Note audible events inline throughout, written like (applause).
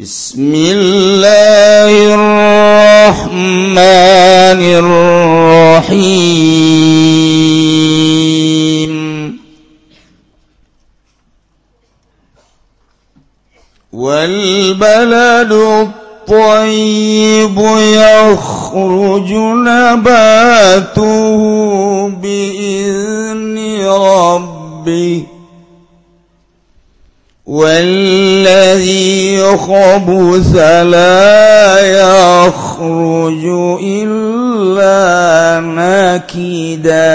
بسم الله الرحمن الرحيم. والبلد الطيب يخرج نباته بإذن ربه. والذي خبث لا يخرج إلا نكدا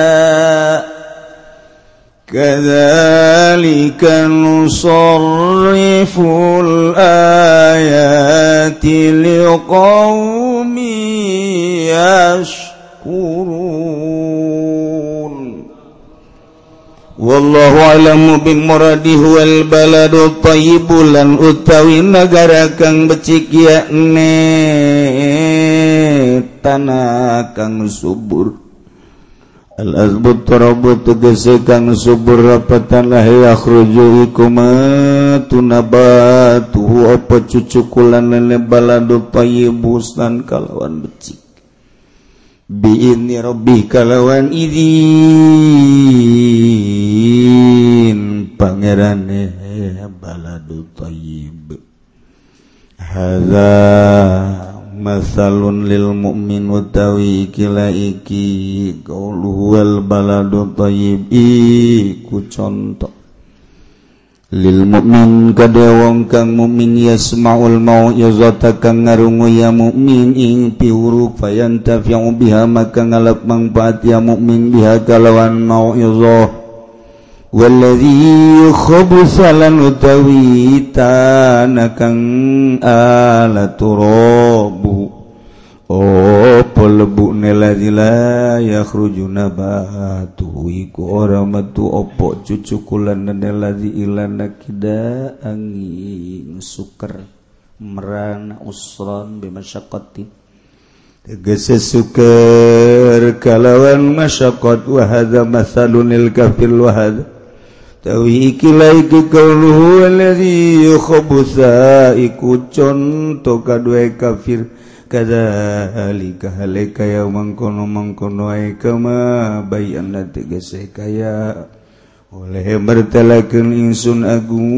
كذلك نصرف الآيات لقوم يشكرون. wallahu alamu bin muradi huwal baladu lan utawi nagara kang becik ya tanah kang subur. Al azbut tarabu kang subur rapatan lah yakhruju ikum apa cucukulan lele baladu thayyibus kalawan becik. biini Robbi kalawan izin. Pangerane baladu thayyib hadza masalun lil mu'min utawi kila iki. Qauluhu wal baladu thayyib iku contoh. lil mukmin kada wong kang mukmin yasmaul mau yazata kang ngarungu ya mukmin ing piuruk fayantafi'u biha maka ngalap manfaat ya mukmin biha kalawan mau yazah Walladhi khubusalan utawi tanakang ala turabu Oh apal lebu nelazila yakhrujuna batu iku ora metu opo cucukulan nelazi ilana kida angin suker merana usron bimasyaqati tegese suker kalawan masyaqat wa hadza mathalunil kafil wa hadza tawi ikilah iki kauluhu allazi yakhubusa iku contoh kadue kafir. kadhalika halika ya mangkono mangkono ay kama bayan kaya oleh bertalakeun insun agung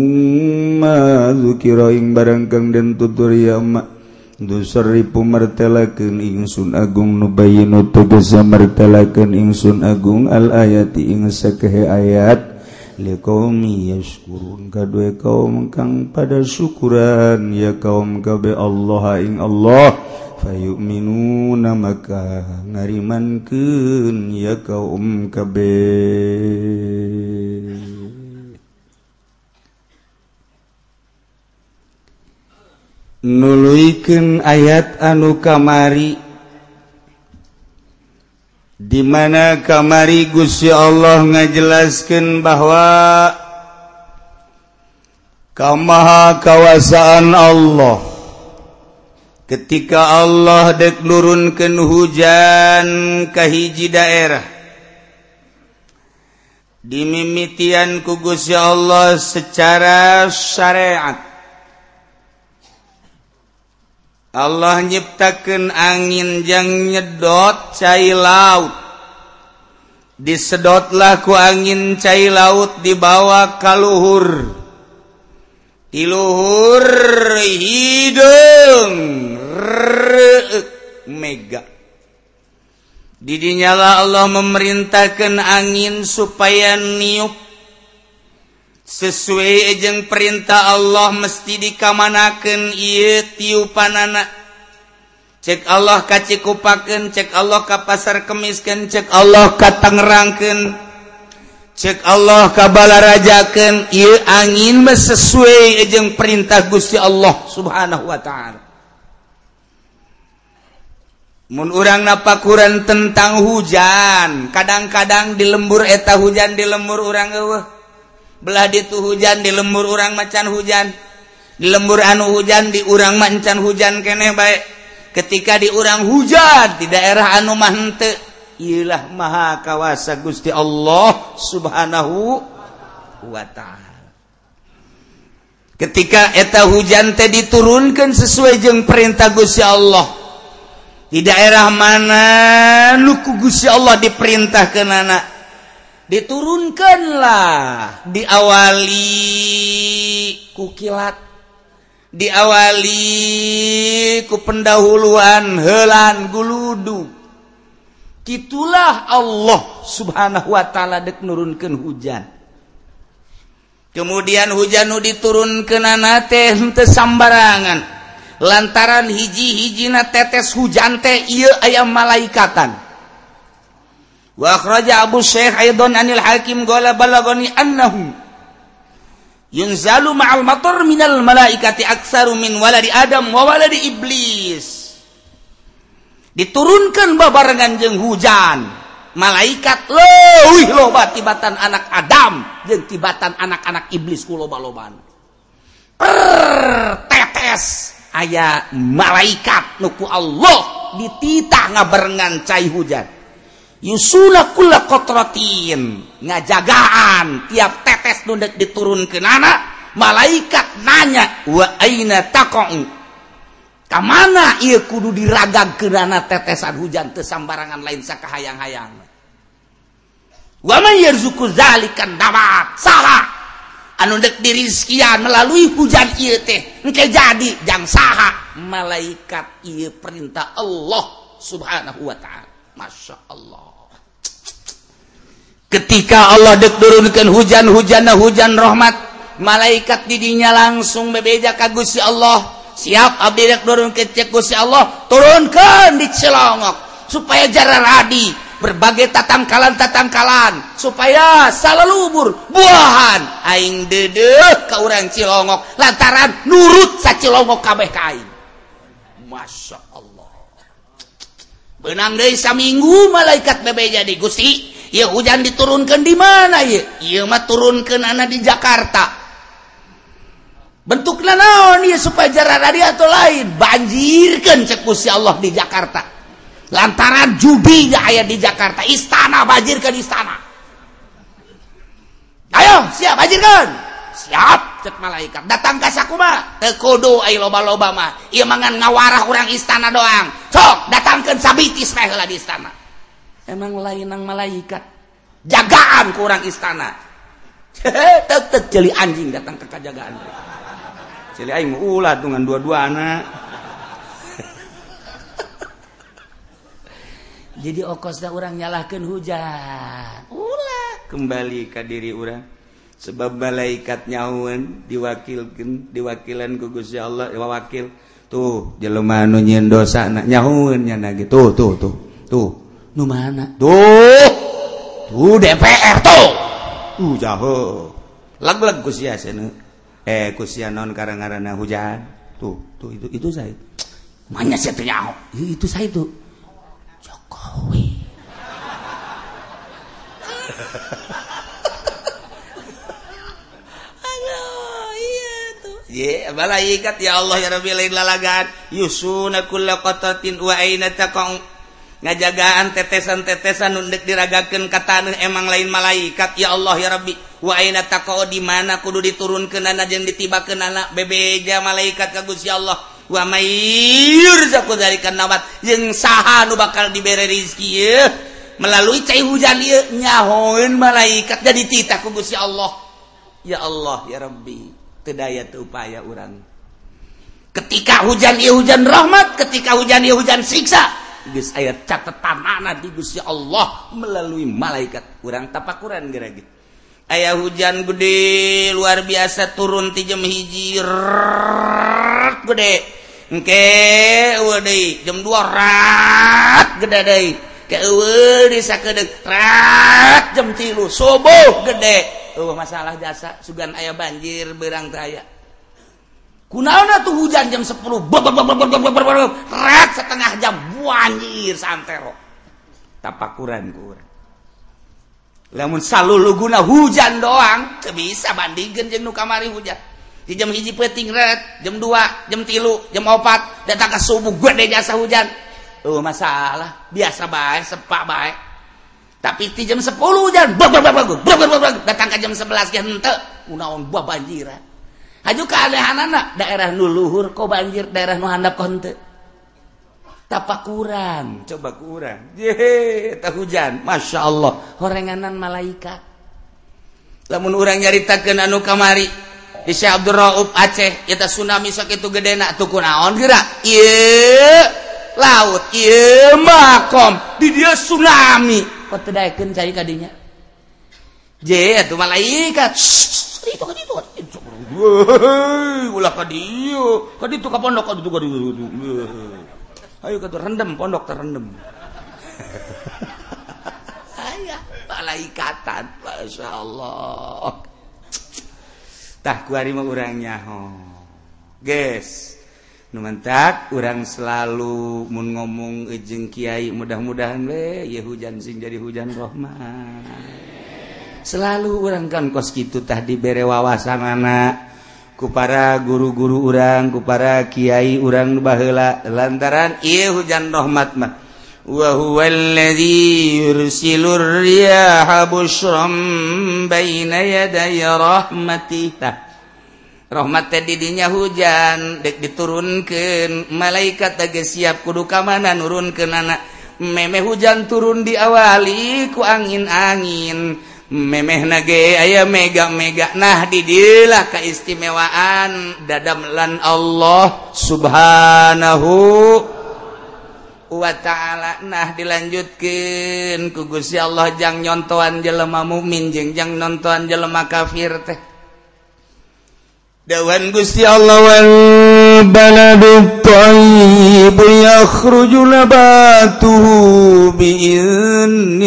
ma zikira ing barangkang den tutur ya ma. Dusari pumartalakeun ingsun agung nubayinu tegese martalakeun ingsun agung al ayati ing sakehe ayat. Liqaumi yashkurun kadue kaum kang pada syukuran ya kaum kabe Allah ing Allah. fay minu maka ngariman kun ya kaum kabe nuluken ayat anu kamari. Dimana kamari Gusti Allah ngajelaskan bahwa kamaha kawasaan Allah. ketika Allah dek lurunkan hujan kahiji daerah dimimitian kugusya Allah secara syariat. Allah nyiptakan angin yang nyedot cai laut. Disedotlah ku angin cai laut dibawa kaluhur tiluhur hidung. Mega. Didinyala Allah memerintahkan angin supaya niup. Sesuai ejeng perintah Allah mesti dikamanakan ia tiupan anak. Cek Allah kacikupaken cek Allah ka pasar kemiskan cek Allah ka Tangerangkan cek Allah kabalarajakan il angin sesuai jeung perintah Gusti Allah subhanahu Wa ta'ala. Mun urang napakuran tentang hujan kadang-kadang di lembur eta hujan di lembur urang eueuh. Belah ditu hujan di lembur urang macan hujan. Di lembur anu hujan di urang mancan hujan kene baik ketika di urang hujan di daerah anu mah henteu. ialah maha kawasa Gusti Allah subhanahu wa ta'ala. Ketika eta hujan teh diturunkan sesuai jeung perintah Gusti Allah di daerah mana luku Gusti Allah diperintahkan anak diturunkanlah diawali kukilat diawali ku pendahuluan helan guludu gitulah Allah subhanahu Wa ta'ala dek nurunkan hujan. Kemudian hujan nu diturun ke nana teh sambarangan. Lantaran hiji-hijina tetes hujan teh iya ayam malaikatan. Wa akhraja Abu Syekh Aidon Anil Hakim gola balagani annahum yunzalu ma'al matur minal malaikati aksaru min waladi Adam wa waladi Iblis. diturunkan babarengan jeng hujan. Malaikat lewih loba tibatan anak Adam. Jeng tibatan anak-anak iblis kuloba-loban pertetes aya malaikat nuku Allah. Dititah ngabarengan cai hujan. Yusula kula kotrotin. Ngajagaan. Tiap tetes nundek diturunkan anak malaikat nanya wa aina taqa'u? mana ia kudu diragam kerana tetesan hujan tersambarangan lain sakahayang-hayang. Yarzuku zalikan dapat salah. Anu dek dirizkian melalui hujan iya teh engke jadi jang saha. Malaikat ia perintah Allah subhanahu wa ta'ala. Masya Allah ketika Allah dek turunkan hujan hujan hujan rahmat malaikat didinya langsung bebeja kagusi Allah. siap Abdirek turun ke Gusti Allah turunkan di Cilongok supaya jarak radi berbagai tatangkalan-tatangkalan supaya salah lubur buahan. Aing dede ke orang Cilongok lantaran nurut sa Cilongok kabeh kain Masya Allah. Benang dari saminggu malaikat bebe jadi Gusti ya hujan diturunkan di mana ya iya mah turunkan anak di Jakarta. bentuk naon ya supaya jarak tadi atau lain banjirkan cekusi Allah di Jakarta lantaran judinya aya di Jakarta istana banjirkan istana ayo siap banjirkan siap cek malaikat datang ke sakuma tekudu ayo loba-loba mah iya mangan ngawarah orang istana doang sok datangkan sabitis lah di istana emang lain nang malaikat jagaan kurang istana tetep jeli anjing datang ke kajagaan Cili aing ulah dengan dua-dua anak. Jadi okosnya orang nyalahkan hujan. Ulah kembali ke diri orang. Sebab malaikat nyawan diwakilkan, diwakilan ku Gusti Allah, wakil. Tuh, jelema nu nyieun dosa nak nyahueun nya gitu. Tuh, tuh, tuh. Nu mana? Tuh. Tuh DPR tuh. Uh jaho. Lag-lag ku sia seuneu. eh kusianon karena karena hujan. Tuh tuh itu itu saya. Mana sih tuh itu saya itu Jokowi. (laughs) Halo iya tuh. Ya balaikat ya Allah ya Rabbi lain lalagan. Yusuna kulla qatatin wa aina taqau ngajagaan tetesan-tetesan nundek diragakan kata emang lain malaikat. Ya Allah ya Rabbi wa aina di mana kudu diturunkeun anak jeung ditibakeun anak bebeja malaikat ka Gusti Allah. Wa mayyurzaku dari nabat jeung saha nu bakal dibere rezeki ya melalui cai hujan ieu nyahoeun malaikat. Jadi titah ku Gusti Allah. Ya Allah ya Rabbi teu daya teu upaya urang. Ketika hujan ieu hujan rahmat ketika hujan ieu hujan siksa geus ayat catatan anak di Gusti Allah melalui malaikat. Kurang tapakuran geura gitu aya hujan gede luar biasa turun ti jam hiji gede deui jam 2 rat gede jam 3 subuh gede masalah jasa sugan ayah banjir berang raya Kunaona tuh hujan jam 10. Red setengah jam. Banjir santero. Tapakuran kurang. Lamun salulu guna hujan doang. Bisa bandingkan jeng kamari hujan. Di jam hiji peting red. Jam 2, jam tilu, jam 4. Datang ke subuh gue deh jasa hujan. Oh masalah. Biasa baik, sepak baik. Tapi di jam 10 hujan. Datang ke jam 11 ke hente. Unaon buah banjiran. Haju keanehan anak daerah nuluhur kok banjir daerah nuhandap konte. Tapak kurang, coba kurang. Ye, tak hujan. Masya Allah, horenganan malaikat. Lamun orang nyaritakeun anu kamari. Di Syekh Abdul Rauf Aceh, eta tsunami sok itu gede nak tuku naon gerak. Ieu laut. Iya, makom. Di dia tsunami. Kok tedaekan cari kadinya? Je, itu malaikat. Itu, itu, itu. ulah ka dieu ka ditu ka pondok ka ditu ka ditu Ayo ka rendem pondok terendem. (laughs) rendem pala ikatan, masya Allah. Tah kuari mah urangnya. nyaho Guys, numantak urang selalu mun ngomong ejeng kiai mudah-mudahan we ya hujan sing jadi hujan rahmat. selalu urangkan kos gitu tadi bere wawasan anak ku para guru-guru urang ku para Kyai urang bahela lantaran ia hujan rahmat mah. وهو الذي يرسل الرياح بشرا بين يدي رحمته rahmat didinya hujan dek diturunkan malaikat teges siap kudu kamana nurun ke anak meme hujan turun diawali ku angin-angin. memeh nage aya mega mega nah didilah keistimewaan dadamlan Allah subhanahu wa ta'ala. Nah dilanjutkan kugus ya Allah jang nyontoan jelema mukmin jeung jang nontoan jelema kafir teh. Dawan Gusti Allah wal baladu tayyib yakhruju nabatuhu bi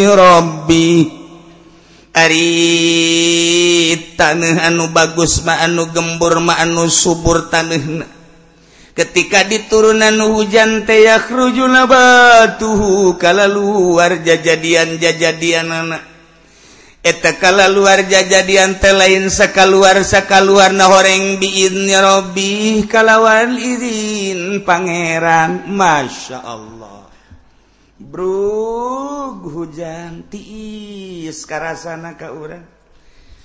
rabbih Ari tanah anu bagus maanu gembur maanu subur tanah ketika diturunan hujan teyak rujuna batuhukala luar jajadian jajadian anak etakala luar jajadian te lain saka luar saka luar na horeng biinnya Robbi kalawan izin Pangeran. Masya Allah. Bro hujan tiis karasana ka urang.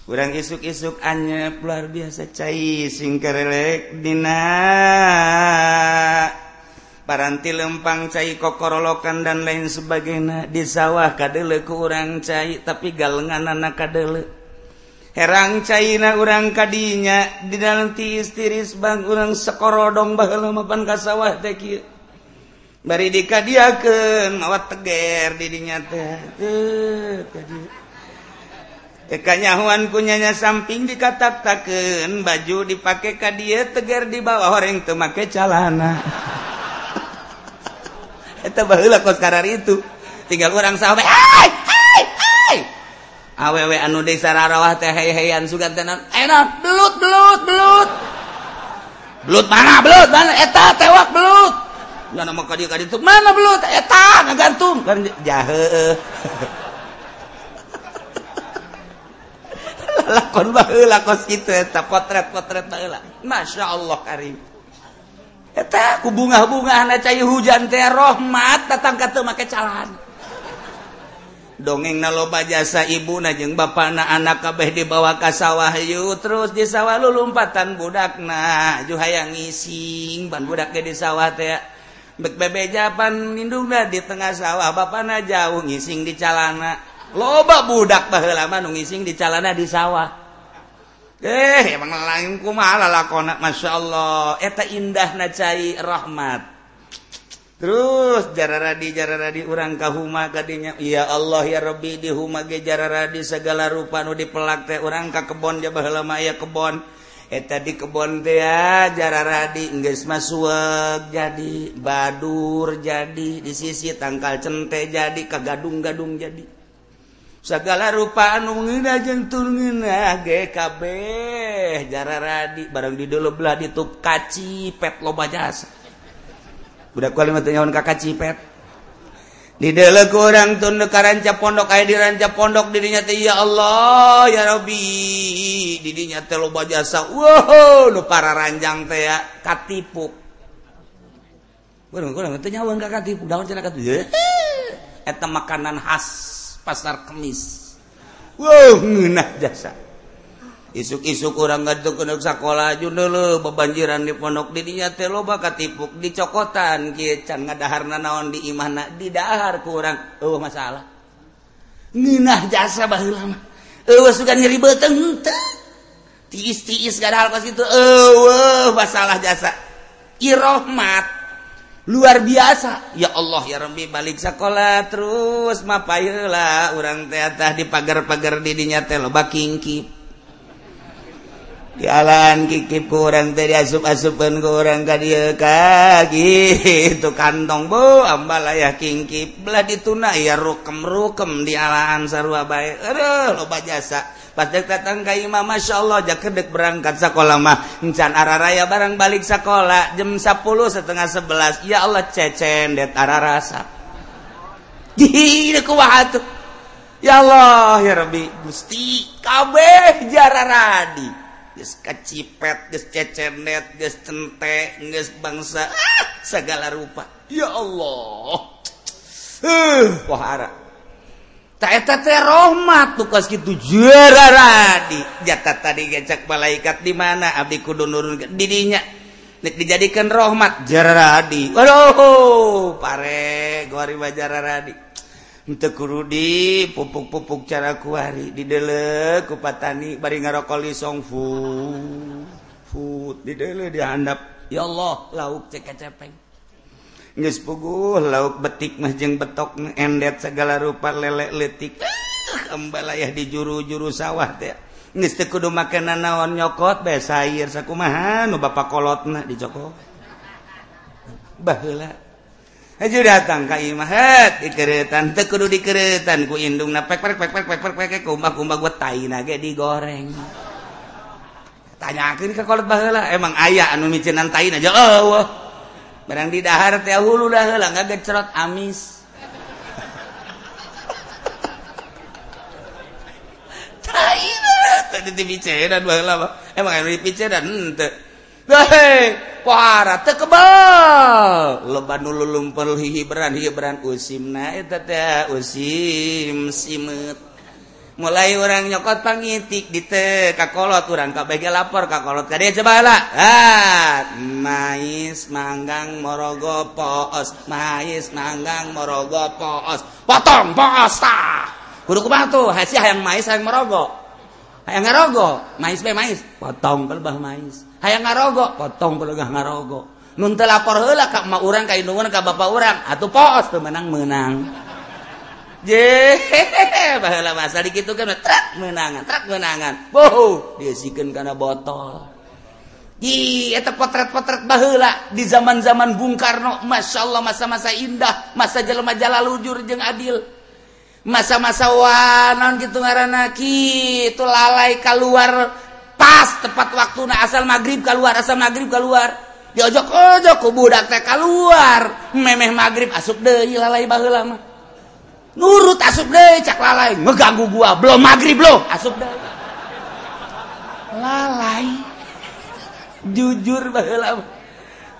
Urang isuk-isuk anyep luar biasa cai sing karelek dina. Paranti lempang cai kokorolokan dan lain sebagainya. Di sawah kadele ku urang cai tapi galengan anak kadele. Herang caina urang kadinya di dalam tiis tiris bang urang sekorodong baheula mapan ka sawah teh bari dika dia ke mawat teger didinya teh. Tekanyahuan eh, kunyanya samping dikatakan baju dipakai ka dia teger di bawah orang itu make calana. (laughs) Eta baheula kos karar itu. Tinggal orang sahabat hai hai hai awewe anu desa rarawah teh hei heian sugan tenan enak belut belut belut. Belut mana belut mana? Eta tewak belut. nama kadi kadi itu mana belut? Eh, eta ngagantung kan jahe eh. (laughs) lakon baheula kos kitu eta potret-potret baheula masya Allah karim. Eta ku bunga-bungaana cai hujan teh rahmat datang ka teu make calan dongeng na loba jasa ibu na jeung bapana anak kabeh dibawa ka sawah yu terus di sawah lulumpatan budakna. Ju hayang ngising ban budak ge di sawah teh. bek bebejapan lindungna di tengah sawah. Bapana jauh ngising di calana. Loba budak baheula nu ngising di calana di sawah. Eh emang lain kumaha masya masyaallah eta indahna cai rahmat. Terus jararadi radi jara radi urang kahuma kadinya ya Allah ya Rabbi di huma ge jararadi segala rupa nu dipelak teh. Urang ka kebon ja baheula mah aya kebon. eta di kebon teh jara radi geus mah jadi badur jadi di sisi tangkal cente jadi ka gadung-gadung jadi. Segala rupa anu ngeuna jeung tur ngeuna ge kabeh jara radi bareng di dulu belah ditup kaci pet loba jasa. Budak kali mah ka kaci pet. di didelek orang tun ka ranca pondok aya di ranca pondok dirinya teh ya Allah ya Rabbi. Didinya teh loba jasa. Wow nu para ranjang teh ya katipu. Kurang kurang teh nyawa ka katipu. Daun cenah katipu. Eta makanan khas pasar kemis. Wow ngeunah jasa. isuk-isuk kurang ngaduk ke sekolah ju dulu bebanjiran di pondok didinya teh loba katipuk dicokotan kieu can ngadaharna naon di imahna didahar kurang eueuh masalah. Ngeunah jasa baheula mah. Eueuh sugan nyeri beuteung tiis tiis gak ada hal pas itu eueuh masalah jasa. Irahmat luar biasa. Ya Allah ya Rabbi balik sekolah terus mapayeula urang teh di pagar-pagar didinya teh loba kingkip jalan kikip kurang tadi asup-asupan kurang ka dia kaki (laughs) itu kantong bo ambal ayah kingkip. Belah dituna ya rukem rukem di alaan sarua baik aduh loba jasa. Pas dek datang ka imam masya Allah jak kedek berangkat sekolah mah. Encan araraya barang balik sekolah jam 10 setengah 11 ya Allah cecen det ararasa jadi kuat ya Allah ya Rabbi. Gusti kabeh jararadi kacipet cecenet geus bangsa ah, segala rupa. Ya Allah. Roma gitu di jata tadi gecek malaikat di mana? Abdi Kudu nurun dirinya dijadikan rahmat Jaradi Waduh pare Guari Jaradi kurudi pupuk-pupuk cara kuari didelek kupatani bari ngarokoli songfu fu di dele dihandap ya Allah lauk cek cepeng geus puguh lauk betik mah jeung betok endet segala rupa lele letik Kembalayah ah, di juru-juru sawah teh. Geus teu kudu makanan naon nyokot bae sair sakumaha nu bapak kolotna dicokot. Baheula. ju datang Kaimahat dikeretan tekudu dikeretan ku indungna pek pek pek pek pek kumah kumah gue taina ge digoreng. Tanyakeun ka kolot baheula emang aya anu micenan taina aja eueuh. barang di dahar teh hulu dahela nggak gecerot amis. (laughs) Tain tadi di picenan bahala emang anu di picenan hmm, para kebal. Leban lumpen hibran hibran usim na usim simet. Mulai orang nyokot pangitik di te kakolot orang kabeh lapor kakolot kade coba lah ah mais manggang morogo poos mais manggang morogo poos. Potong poos tah. Kudu kubatu hasil hayang mais hayang morogo. Hayang ngarogo mais be mais. Potong pelbah mais. hayang ngarogo potong pelugah ngarogo. Nun teu lapor heula ka emak urang ka indungan ka bapak urang. Atuh poos teu menang meunang (laughs) je baheula masa kan trak meunangan trak meunangan boh diesikeun kana botol. Ih, eta potret-potret baheula di zaman-zaman Bung Karno, Masya Allah masa-masa indah, masa jelema-jala lujur jeung adil. Masa-masa wanon gitu ngaranaki, itu lalai keluar pas tepat waktu na asal magrib keluar asal magrib keluar. Diojok-ojok ku budak teh keluar. Memeh magrib asup deui lalai baheula mah. Nurut asup deui cak lalai. Ngeganggu gua belum magrib lo asup deui. Lalai. Jujur baheula mah.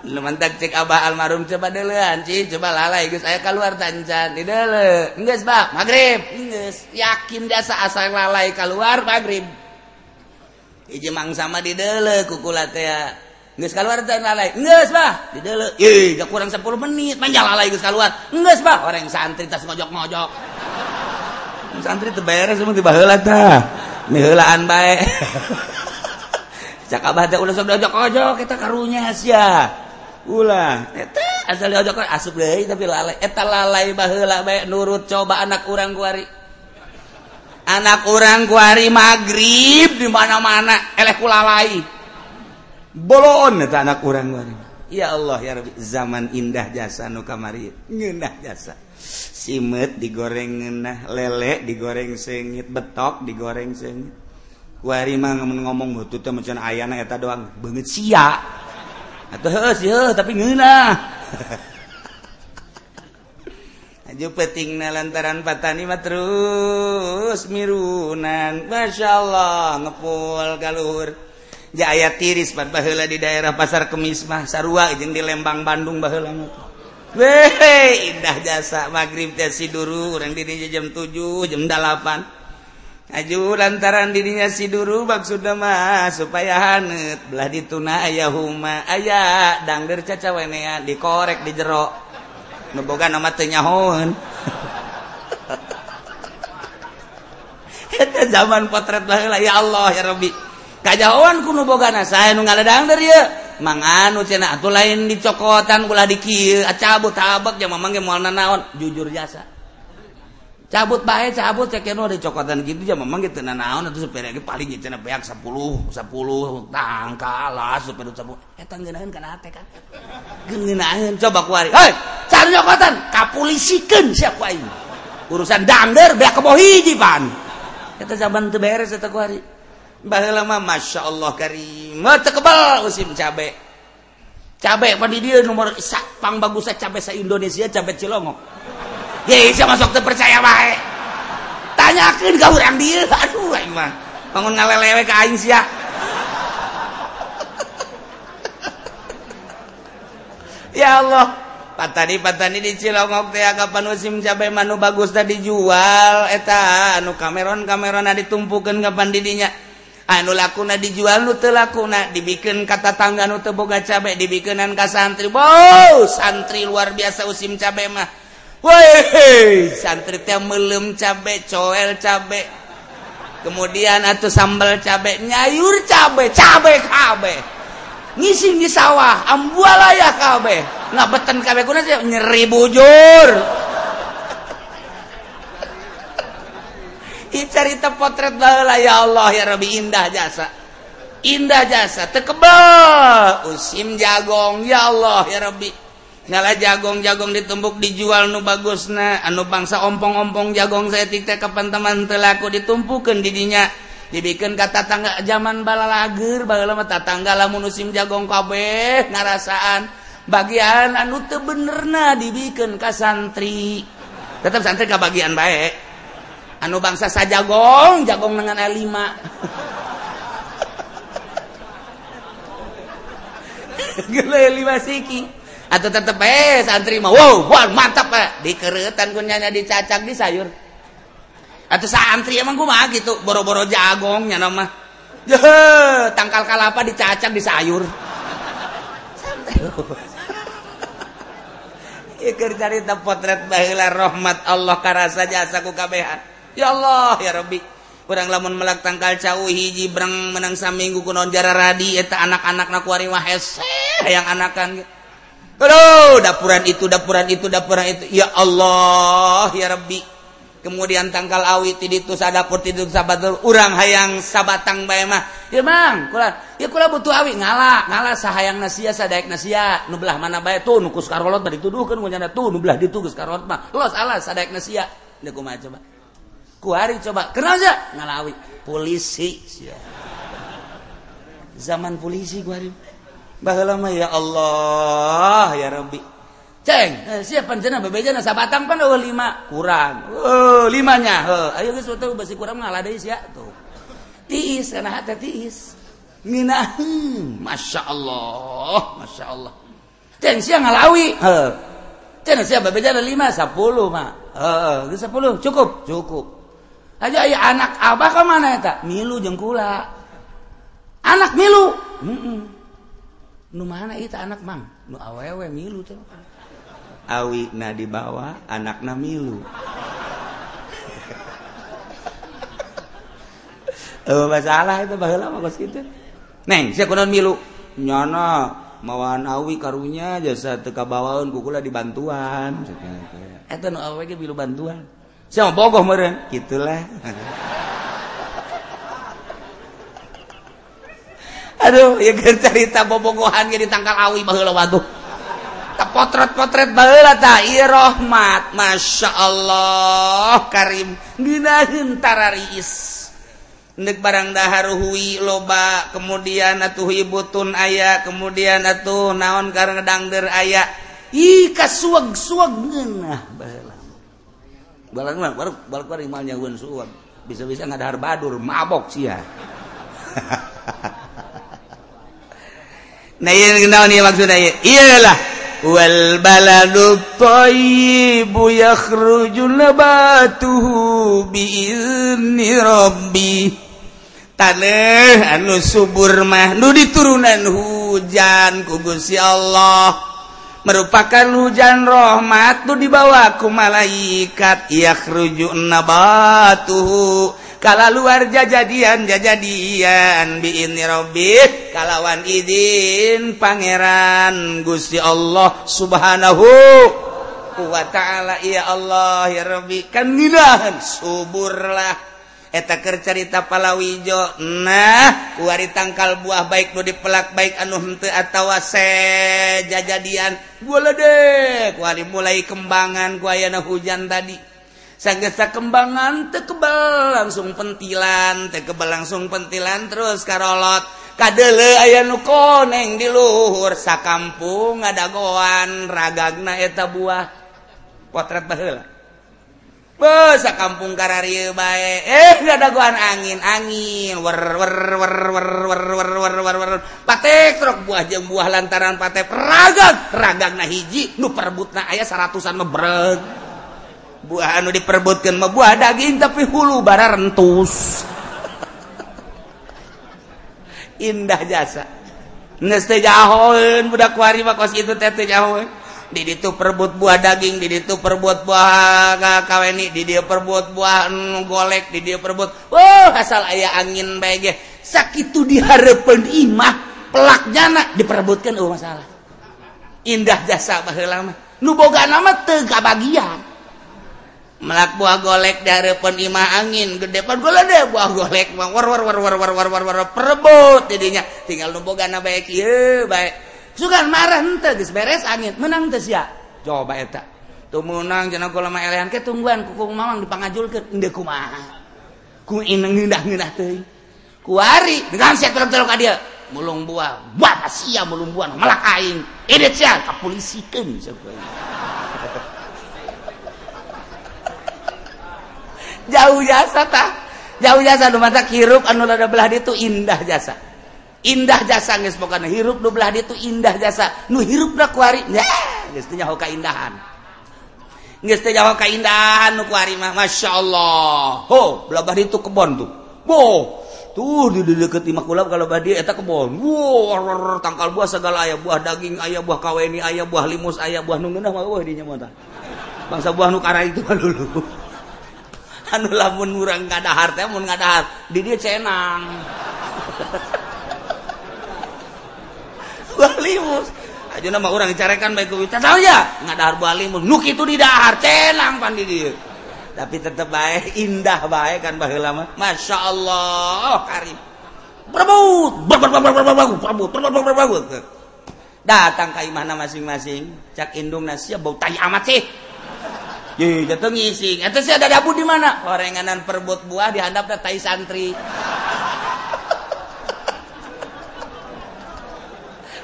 Lu mantak cek abah almarhum coba deulean ci. Coba lalai geus aya keluar tancan di deule enggeus bak magrib enggeus. Yakin jasa asal lalai keluar magrib mang sama di kukula kurang 10 menit keluar orang santri tas ngojok-ngojok. Santri teberes semua dibaheula tah. Miheulaan bae. (laughs) Cak abah teh ulah sok diojok-ojok eta karunya sia. Ulah eta asal ojok asup deui tapi lalai. Eta lalai baheula bae nurut coba anak kurang kuari anak orang kuari magrib di mana-mana. Eleh kulalai bolon eta anak orang kuari ya Allah ya Rabbi. Zaman indah jasa nu kamari. Ngeunah jasa. Simet digoreng ngeunah lele digoreng sengit betok digoreng sengit. Kuari mah ngomong hutu teh macan ayana eta doang. Banget sia atau heeh sih tapi ngeunah (laughs) peting na lantaran pataniima terus mirunan. Masya Allah ngepul kalur aya tiris pat baheula di daerah pasar kemis mah sarua jeung di Lembang Bandung baheula weh indah jasa. Magrib teh siduru urang di jam 7 jam 8 aju lantaran dirinya siduru maksudna mah supaya hanet belah dituna aya huma aya dangdeur cacawenean dikorek di jero nuboga nama tenyahon (laughs) eta zaman potret lah ya Allah ya Rabbi. Kajauhan ku nuboga na saya nu ngaledang dari ya manganu cina atuh lain dicokotan kula dikir acabut tabak jeung mamang moal naon? Jujur jasa. cabut baik cabut cek keno ada cokotan gitu ya memang gitu. Nah naon itu supir lagi paling gitu nah banyak sepuluh sepuluh tangka lah supir itu sepuluh. Eh tanggenahin kan ate kan genahin coba kuari hei cari cokotan kapulisikan siapa ini urusan dangder beak kebo hiji pan. Kita zaman itu beres itu kuari bahwa lama masya Allah karim. Tekebal usim cabe. Cabe pada dia nomor pang bagusnya cabe sa Indonesia cabe cilongok masuk percaya baik tanyakan kau orang dia aduh mah. Bangun ngalelewe ke aing sia. (laughs) Ya Allah. Patani patani di Cilongok teh kapan musim cabai manu bagus tadi dijual. Eta anu kameron kameron ditumpukan kapan didinya. Anu lakuna dijual nu teu lakuna. Dibikin kata tangga nu teu boga cabe dibikenan ka santri. Bos santri luar biasa usim cabe mah. Santri melum cabe coel cabe. Kemudian atau sambal cabe nyayur cabe cabe kabe. Ngisi di sawah ambuala ya kabe. Nggak beten kabe kuna sih nyeri bujur. Cerita potret lah ya Allah ya Rabbi indah jasa. Indah jasa tekebal usim jagong ya Allah ya Rabbi ngalah jagong-jagong ditumbuk dijual nu bagusna. Anu bangsa ompong-ompong jagong saya tikte kapan teman telaku ditumpukan didinya. Dibikin kata tangga zaman balalager bagaimana tatangga lamun musim jagong kabeh ngarasaan. Bagian anu teu benerna dibikin ka santri. Tetap santri ka bagian baik anu bangsa sajagong jagong dengan E5 (laughs) gele lima siki. Atau tetep eh santri mah wow, wow mantap pak dikeretan kunyanya dicacak di sayur atau santri emang gue mah gitu boro-boro jagongnya nama Jeh, tangkal kalapa dicacak di sayur Ikir (laughs) cerita potret bahilah rahmat Allah karasa jasa ku kabehan. Ya Allah ya Rabbi. Kurang lamun melak tangkal cau hiji berang menang saminggu kunon jara radi eta anak-anak nak kuari wah hese yang anakan gitu. Halo, dapuran itu, dapuran itu, dapuran itu. Ya Allah, ya Rabbi. Kemudian tangkal awi ti ditu sadapur ti ditu sabatur urang hayang sabatang bae mah. Ya Mang, kula ya kula butuh awi ngala, ngala sahayang sia sadaek sia. Nu belah mana bae tuh nu kus karolot tuduhkeun dituduhkeun kunyana tuh nu belah ditu geus karolot mah. Los alas sadaek sia. Da kumaha coba? Kuari coba. Kenal aja ngalawi polisi sia. Zaman polisi kuari. lama ya Allah ya Rabbi. Ceng. Eh, siapa panjena bebejana sabatang pan oh lima. Kurang. Oh limanya. Oh ayo geus waktu basi kurang ngalah deui sia tuh. Tiis kana hata tiis. Minaheum masya Allah masya Allah. Ceng sia ngalawi. Heuh. Ceng sia bebejana lima sepuluh mah. Heuh geus sepuluh cukup. Cukup. Aja aya anak abah ka mana eta? Milu jeung kula anak milu. Mm -mm. nu mana itu anak mang nu awewe milu tuh awi na dibawa anak na milu Oh, masalah itu baheula mah geus kitu. Neng, sia kunaon milu? Nyana mawan awi karunya jasa teu kabawaeun kukula dibantuan. Eta nu awewe ge milu bantuan. Sia bogoh meureun, kitulah. (laughs) aduh ya cerita bobogohan ge di tangkal awi baheula waduh. Ta potret-potret baheula ta. Ieu rahmat. Masyaallah karim. Geunaheun tarariis Nek barang daharuhui loba kemudian atuh ibutun ayah kemudian atuh naon karena dangder ayah ih kasuag suag ngeunah baheula. Balak mah baru balak mah imal nyaweun suag bisa-bisa ngadahar badur mabok sia. (laughs) ialah wal baladubu yakhruju biizni rabbi tanah anu subur mah nu diturunan hujan ku Gusti Allah merupakan hujan rahmat nu dibawa ku malaikat yakhruju nabatuhu kalau luar jajadian jajadian biini Robbi kalawan izin Pangeran Gusti Allah subhanahu wa ta'ala. Ya Allah ya Rabbi kan nilahan suburlah. Taker carita Palawijo nah wari tangkal buah baik do dipelak baik anuhtawa se jajadian. Boleh deh wari mulai kembangan guayana hujan tadi. sagesa kembangan tekebal langsung pentilan tekebal langsung pentilan terus karolot. Kadele aya nu koneng di luhur sakampung ngadagoan ragagna eta buah. Potret baheula. Beuh sakampung kararieu bae. Eh ngadagoan angin angin. Wer wer wer wer wer wer wer wer wer. Patek truk buah jeung buah lantaran patek. Ragag nah hiji nu perebutna aya seratusan mebreg buah anu diperbutkan mah buah daging tapi hulu bara rentus. Indah jasa. Nges teh budak wari mah kos itu teh teh jahoeun. Di ditu perbut buah daging di ditu perbuat buah kaweni di dia perbuat buah golek di dia perbuat. wah asal aya angin bae ge. Sakitu dihareupeun imah pelak jana diperebutkan oh masalah. Indah jasa baheula mah. Nu boga nama teu bagian. melak buah golek dari penima angin. Gede pan gula deh buah golek. Mah war war war war war war war war perebut jadinya. Tinggal numpuk gana baik iya baik. Sugan marah ente geus beres angin. Menang teh sia coba eta. Tuh menang cenah kula mah elehan ke tungguan. Kukung mamang dipangajulkeun ende kumaha? Ku ineng ngendah-ngendah teuing kuari dengan sia telok-telok ka dieu mulung buah. Buah sia mulung buah. Malak aing. Edit sia kapulisikeun. sakeuing jauh jasa tah. Jauh jasa mata hirup anu lada belah itu indah jasa. Indah jasa nggak pokoknya. Hirup nu belah itu indah jasa. Nu hirup na kuari ya nggak nyaho keindahan. Nggak nyaho keindahan nu kuari mah masya Allah ho belah itu kebon tuh. Boh. Tuh di deket imah kulab kalau badi eta kebon. Wow tangkal buah segala ayah buah daging ayah buah kaweni ayah buah limus ayah buah nungenah mah wah dinya mata bangsa buah nu itu dulu. anu lamun urang kada harta mun ngadahar. Di dieu cenang. (laughs) Balimus. Aja nama orang dicarekan baik kita tahu ya? Ngadahar balimus. Nuk itu di dahar cenang pan di dia. tapi tetap baik indah baik kan bahagiamu. Masya Allah, oh, karim. Berebut berbau berbau berbau datang ka mana masing-masing. Cak indung nasi bau tai amat sih. Ye, jatuh ngising. Itu sih ada dabu di mana? Gorenganan perbut buah dihandap tai santri. (laughs)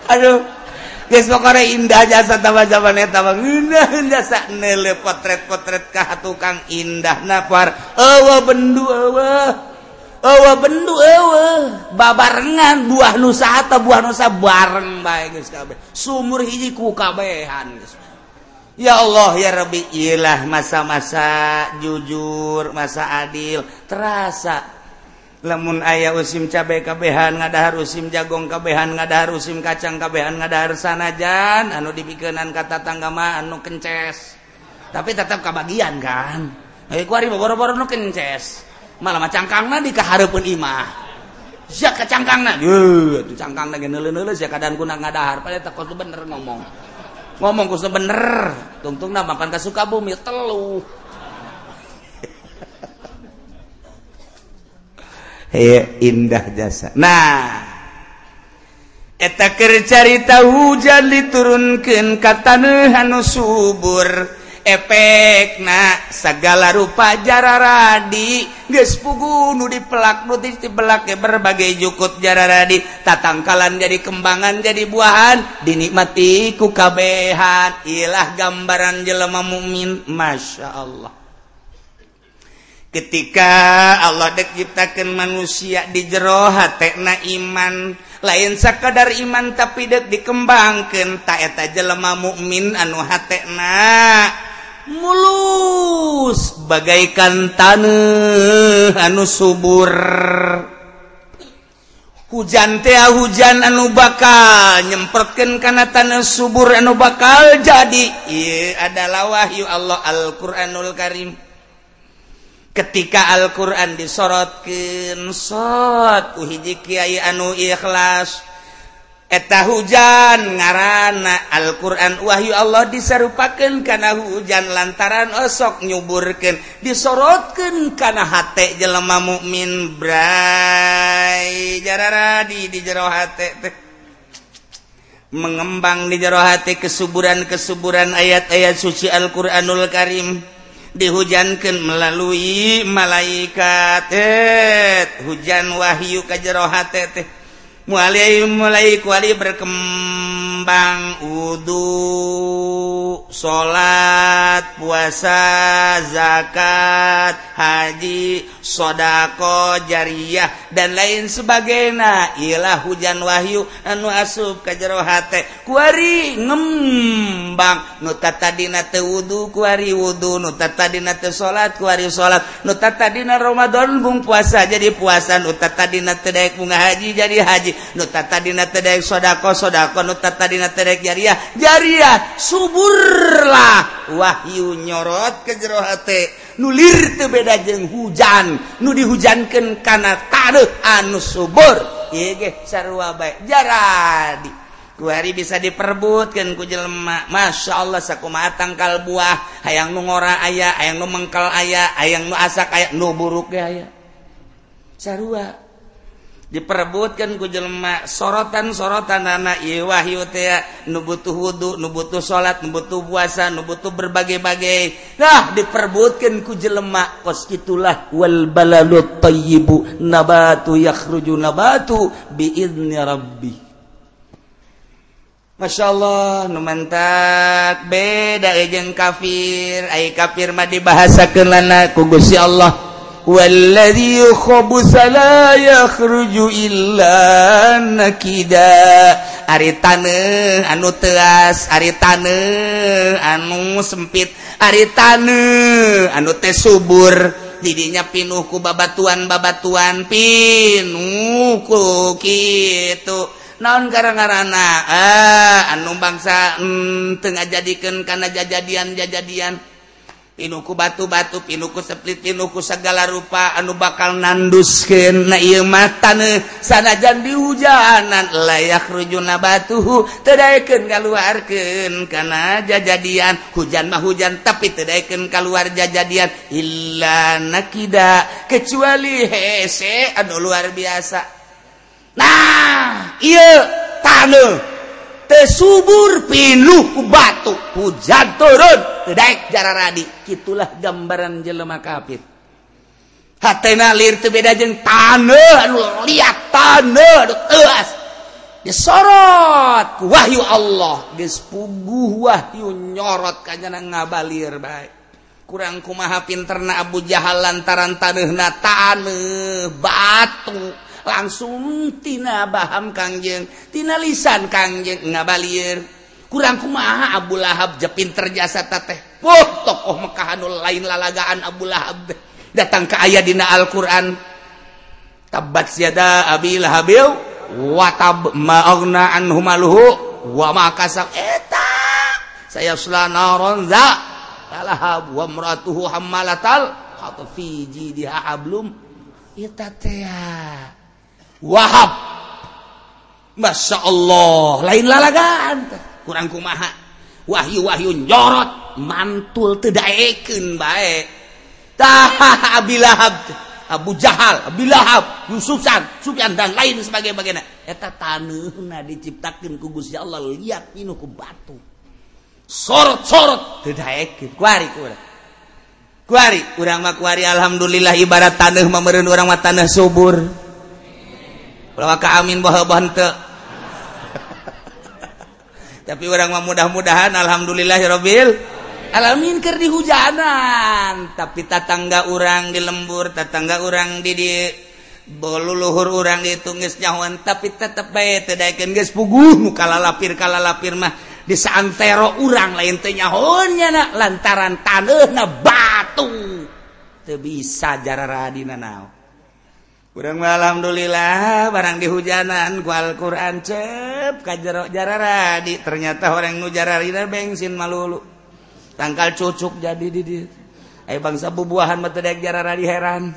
aduh guys pokoknya indah jasa tawa zaman eta indah jasa nele potret-potret kah tukang indah napar awa bendu awa awa bendu babarengan buah nusa atau buah nusa bareng bae geus kabeh sumur hiji ku kabehan geus Ya Allah ya Rabbi. Ilah masa-masa jujur masa adil terasa. Lemun ayah usim cabe kabehan ngadahar usim jagong kabehan ngadahar usim kacang kabehan ngadahar sanajan anu dipikenan kata tanggama anu kences. Tapi tetap kebagian kan? Eh kuari boro-boro nu kences. Malah cangkangna di kahareupun imah. Sia kacangkangna. Yeuh atuh cangkangna geneuleuneuleuh sia kadan kuna ngadahar. Padahal takut bener ngomong. ngomong kusno bener. Tungtung nah makan ke Sukabumi telu. (laughs) Hei, indah jasa. Nah eta kercarita hujan diturunkan kata nuhan subur. efek na segala rupa jara radi geus di nu dipelak nu dipelak ke berbagai jukut jara radi tatangkalan jadi kembangan jadi buahan. Dinikmati ku kabehan. Ilah gambaran jelema mukmin Masya Allah. Ketika Allah dek ciptakan manusia di jeroha tekna iman. Lain sekadar iman tapi dek dikembangkan taeta jelema mukmin anu hatna mulus bagaikan tanah anu subur. Hujan teh ah, hujan anu bakal nyemprotkan karena tanah subur anu bakal jadi. Iye, adalah wahyu Allah Alquranul Karim. Ketika Alquran disorotkan sot uhiji Kyai anu ikhlas. eta hujan ngaranana Alquran. Wahyu Allah diserupaken karena hujan lantaran osok nyuburkan disorotkan karena hat jelelma mukmin Bra jarara di di jero mengembang di jero hati kesuburan-kesuburan ayat-ayat suci Alquranul Karim. Dihujankan melalui malaikat. Hujan Wahyu ke jerohati teh. mulai mulai kuali berkembang wudhu salat puasa zakat haji sodako jariyah dan lain sebagainya. Ialah hujan wahyu anu asup ka jero hate. Kuari ngembang nu tatadina teu wudu kuari wudu nu tatadina teu salat kuari salat nu tatadina Ramadan bung puasa jadi puasa. Nu tatadina teu daek bunga haji jadi haji. nutadadadadariah jariah. Jariah suburlah. Wahyu nyorot ke jero hate. Nulir tebeda jeng hujan. Nu dihujankan karena taruh anu subur. Sarwa baik jaradi. Hari bisa diperbutkan kujelma Masya Allah saku tangkal buah. Hayang nu ngora ayah ayaang nu mengkal ayah ayaang nu asak aya nu buruk aya. Sarua. diperebutkan ku jelma sorotan sorotan anak wahyu teh nubutuh wudhu nubutuh salat nubutuh puasa nubutuh berbagai-bagai. Nah diperebutkan ku jelma kos itulah wal balalut tayyibu nabatu yakhruju nabatu biidni rabbi Masya Allah numantak beda jeung kafir. Ay kafir mah dibahasakeun lana ku Gusti Allah. والذي يخبث لا يخرج إلا نكدا. Ari taneuh anu teas. Ari taneuh anu sempit. Ari taneuh anu teh subur. Didinya pinuh ku babatuan babatuan pinuh ku kitu. Naon gara-garana? Ah anu bangsa hmm, tengah jadikan karena jajadian jajadian pinuku batu-batu pinuku seplit pinuku segala rupa anu bakal nanduskeun. Na ieu mah taneuh sanajan di hujanan layak rujuna batu batuhu tedaiken kaluarkeun. Kana jajadian hujan mah hujan tapi tedaiken kaluar jajadian. Illa nakida kecuali hese anu luar biasa. Nah ieu taneuh subur pinuh batu hujan turun kedaik jarak radi. Itulah gambaran jelema kafir. Hatena lir teu beda jeung tanah anu liat tanah anu teuas disorot ku wahyu Allah geus puguh wahyu nyorot ka ngabalir bae. Kurang kumaha pinterna Abu Jahal lantaran taneuhna taneuh batu. langsungtina Baham Kangjengtina lisan Kangjeng ngabalir. Kurang kumaha Abu Lahab jepin jasa tateh Wow tokoh Mekahhanul lain lalagaan Abu Lahab datang ke ayah dina Alquran. Tabat siada Abi Lahabil watab ma'agnaan humaluhu wa makasab eta saya sulana ronza lahab wa mratuhu hammalatal atau fiji dia ablum. Eta teh ah. Wahab. Masya Allah lain lalagan kurang kumaha. Wahyu Wahyun jorot mantul tedaeken baik taha (laughs) Abu Jahal Bilahab, Yusufan Sufyan dan lain sebagai bagian eta taneuhna diciptakeun ku Gusti Allah. Lihat inu ku batu. Sorot-sorot tedaeken kuari kuari. Kuari urang mah kuari. Alhamdulillah ibarat taneuh mah meureun urang mah tanah subur. Amin tapi orang mudah-mudahan Alhamdulillahirobbil alaminkir di hujanan tapi tatangga urang di lembur tatangga urang didik bolu luhur urang ditungis nyawan tapi tetap bae teu guys geus puguh lapir kalalapir kalalapir mah di saantero urang lain teu nyahonnya nya lantaran taneuhna batu. Teu bisa jararadina naon kurang Alhamdulillah barang di hujanan ku Alquran cep ka jero jararadi ternyata orang nujarara bensin malulu. Tangkal cucuk jadi did bangsa bubuahan metedek jarara heran.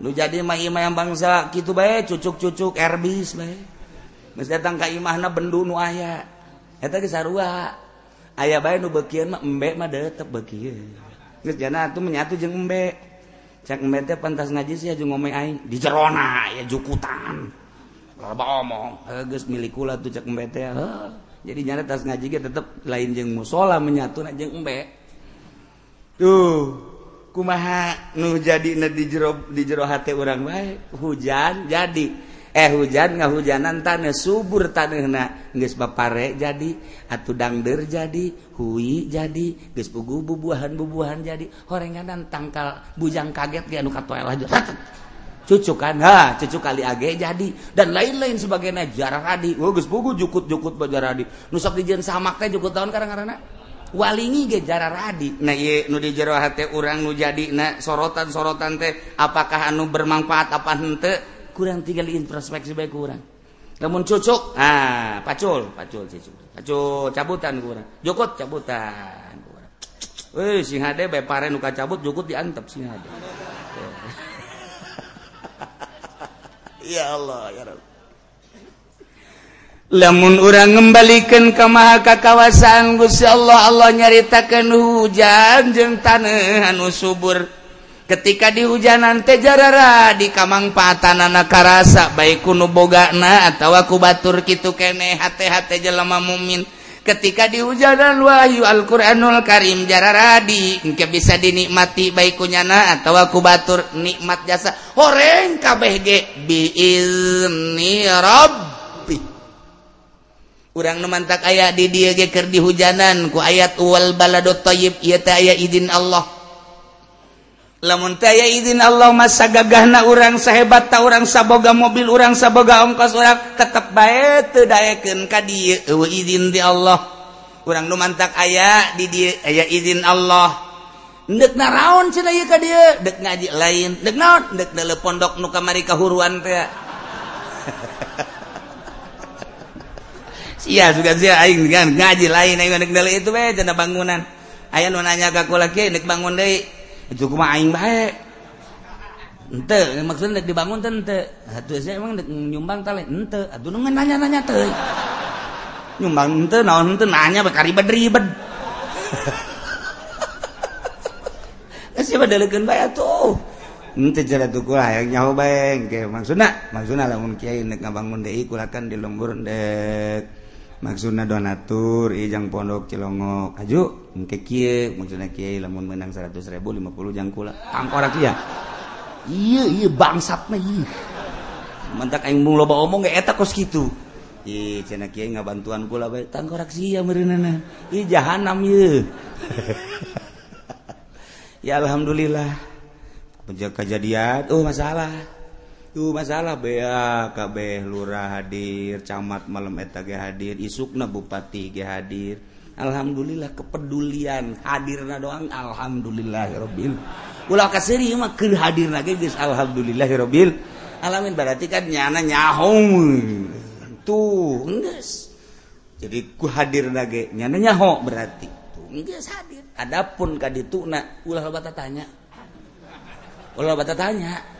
Nu jadi mahima yang bangsa gitu bae cucuk-cucuk erbis bae. Geus datang ka imahna bendu nu aya. Eta geus sarua. Aya bae nu beukieu mah embe mah deuteup beukieu geus jana atuh menyatu jeung embe. cek pantas ngaji sih aja ngomong aing. Di Jerona ya jukutan. Loba omong. Geus milikula tuh cek embe jadi nyari tas ngaji ge tetep lain jeung musola menyatu na jeung embe. Tuh kumaha nu jadi di jero di jero hate orang baik hujan jadi. eh hujan nggak hujanan tanah subur tanah geus bapare jadi atuh dangder jadi hui jadi geus bugu bubuahan bubuahan jadi. Horenganan tangkal bujang kaget ge anu katoel aja. Cucu kan ha cucu kali age jadi. Dan lain-lain sebagainya jarak adi. Oh geus bugu jukut-jukut bajar adi. Nu sok dijieun samak teh jukut tahun karang-karana walingi ge jara radi nah ieu nu di jero hate urang nu jadi na sorotan-sorotan teh apakah anu bermanfaat apa henteu? Kurang tinggal introspeksi baik kurang. Namun cucuk ah pacul pacul cucuk pacul cabutan kurang. Jukut cabutan kurang. Wih, sing hade bae pare nu cabut jukut diantep sing hade (laughs) ya Allah ya Rabb lemun orang ngembalikan ke maka kawasan Gusya Allah Allah nyaritakan hujan jeng tanah anu subur ketika di hujanan teh jarara di anak karasa baik kuno bogana atau aku batur gitu kene hati-hati jelema mumin. Ketika di hujanan Wahyu Alquranul Karim jarara di bisa dinikmati baik kunyana atau aku batur nikmat jasa. Horeng KBG biizni Rabbi. Urang numantak aya di dieu ge keur di hujanan ku ayat wal balado thayyib ieu teh aya izin Allah. lamun aya izin Allah masa sagagahna urang sahebat ta orang saboga mobil urang saboga ongkos orang tetap baik tedayakeun ka dieu eueuh izin di Allah. Urang nu mantak aya di dieu aya izin Allah. Ndek naraon cenah ieu ka dieu dek ngaji lain dek naon dek deuleuh pondok nu kamari kahuruan teh. (laughs) Iya juga sih aing ngaji lain aing dek deuleuh itu we cenah bangunan. Aya nu nanya ka kula kieu dek bangun deui. itu kumaha aing bae. Ente maksudnya dibangun teh ente. Atuh saya emang nek nyumbang tale ente. Aduh nu nanya-nanya teh. Nyumbang ente naon ente nanya bakari ribet Kasih (laughs) badalekeun bae atuh. Ente cara tuh kula yang nyaho bae ke maksudna maksudna lamun kiai nek ngabangun deui kulakan di lembur dek. maksudna donatur ijang pondok cilongok aju engke kieu maksudna kieu lamun menang 100 ribu 50 jang kula. Tangkorak iya iya iya bangsatna iya mentak aing mung loba omong ge eta kos kitu. Ih cenah kieu ngabantuan kula bae. Tangkorak sia meureunana ih jahanam ieu. (laughs) Ya alhamdulillah. Penjaga kejadian. Oh masalah. tuh masalah BAKB lurah hadir camat malam etage hadir isukna Bupati ge hadir. Alhamdulillah kepedulian hadir na doang Alhamdulillahirobbil ulah kasih mah ke hadir lagi guys Alhamdulillahirobbil alamin berarti kan nyana nyaho tuh enggak jadi ku hadir lagi nyana nyaho berarti. Tuh geus hadir. Adapun ka dituna ulah bata tanya. Ulah bata tanya.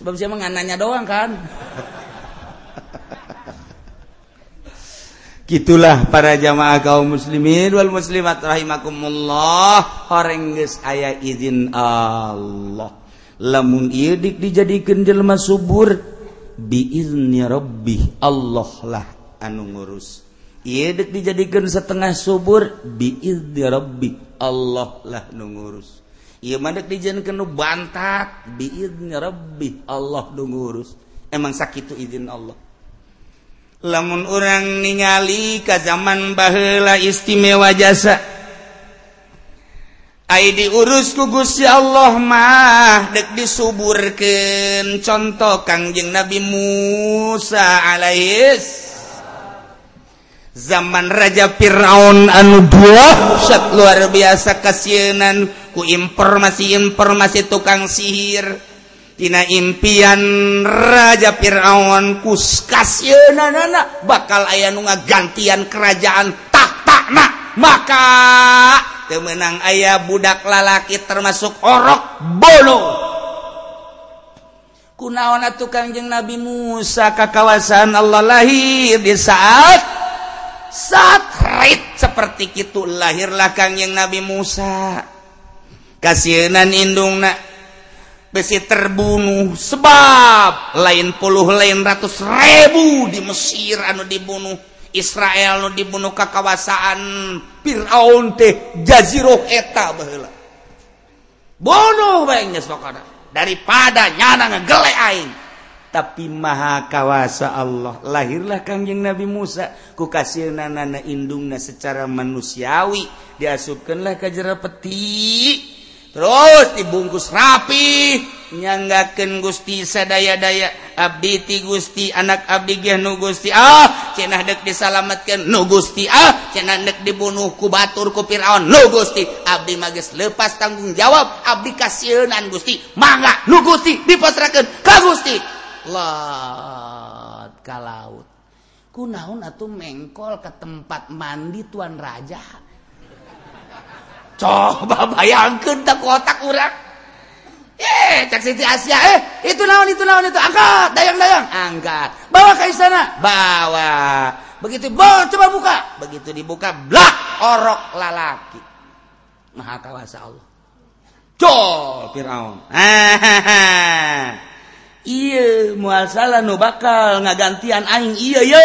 sebab saya mengananya doang kan? (laughs) Gitulah para jamaah kaum muslimin wal muslimat rahimakumullah. Horeng geus aya izin Allah. Lamun ieu dik dijadikeun jelema subur biizni rabbih Allah lah anu ngurus. Ieu dik dijadikeun setengah subur biizni rabbih Allah lah nu ngurus. bantat lebih Allah dungurus emang sakit izin Allah. Lamun orang ningali ke zaman bahla istimewa jasa Ay diurus kugusya Allah mah dek disuburkan contoh Kangjeng Nabi Musa alaihis zaman Raja Firaun anu dua luar biasa kasianan ku informasi-informasi tukang sihir. Tina impian Raja Fir'aun kuskas yeunana bakal aya nu ngagantian kerajaan tahtana maka temenang ayah budak lalaki termasuk orok bolo kunaona tukang jeng Nabi Musa ke kawasan Allah lahir di saat saat rit seperti itu lahirlah kang yang Nabi Musa. kasihanan indung na besi terbunuh sebab lain puluh lain ratus ribu di Mesir anu dibunuh. Israel anu dibunuh kekawasaan. Fir'aun teh jazirah eta baheula bodoh bae sokana daripada nyana ngegele aing. Tapi maha kawasa Allah. Lahirlah kangjeng Nabi Musa. Ku kasih nana indungna secara manusiawi. Diasupkanlah ke jera peti terus dibungkus rapi nyanggaken Gusti sadaya-daya. Abdi ti Gusti anak Abdi nu Gusti. Ah cenah dek disalamatkan nu Gusti. Ah cenah dek dibunuh ku batur ku Firaun nu Gusti. Abdi magis lepas tanggung jawab Abdi kasieunan Gusti. Mangga nu Gusti dipasrahkan ka Gusti. Lot ka laut. Kunaon atuh mengkol ke tempat mandi tuan raja? coba bayangkan tak kotak orang eh cak Siti Asia eh itu naon itu naon itu. Angkat dayang dayang. Angkat. Bawa ke istana. Bawa. Begitu bol coba buka. Begitu dibuka blak orok lalaki. Maha kawasa Allah. Jol Fir'aun. (laughs) Iya muasalah nu bakal ngagantian aing. Iya iya.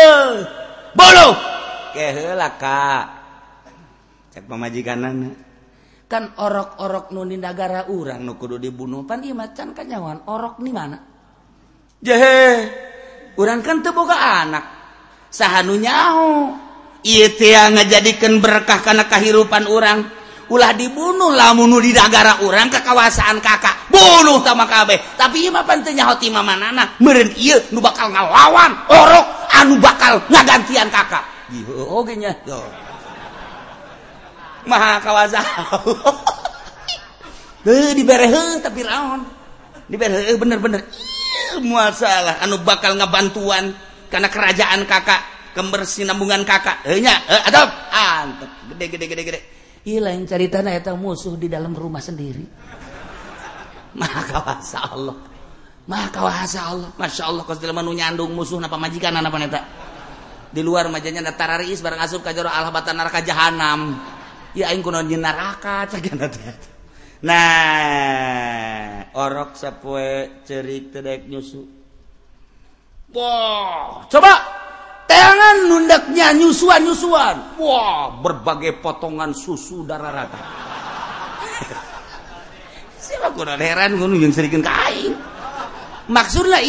Bolo kehelaka cek pemajikan anak kan orok-orok nu di negara urang nu kudu dibunuh pan macan kanyawan orok di mana? Jehe urang kan teu boga anak. Sahanu nyaho ieu teh ngajadikeun berkah kana kahirupan urang. Ulah dibunuh lamun nu di negara urang kekawasaan kakak. Bunuh sama kabeh. Tapi ieu mah pan teu nyaho ti mamanana meureun ieu nu bakal ngalawan orok anu bakal ngagantian kakak. Ieu oge nya. Maha kawasa diberehen tapi raon. Diberhe bener-bener. Mual salah anu bakal ngabantuan karena kerajaan kakak kembersinambungan kakak. Nya adab. Antep gede gede gede gede. Lain cerita eta musuh di dalam rumah sendiri. Maha kawasa Allah. Maha kawasa Allah. Masya Allah kau manu nyandung musuh napa majikan apa neta? Di luar majanya ada barang asup kajaro alhabatan neraka jahanam neraka nah orok sapwe cerik tedek nyusu. Wow coba. Tangan nundaknya nyusuan nyusuan wow berbagai potongan susu darah rata. (laughs) Siapa kurang heran gue yang serikin kain maksudlah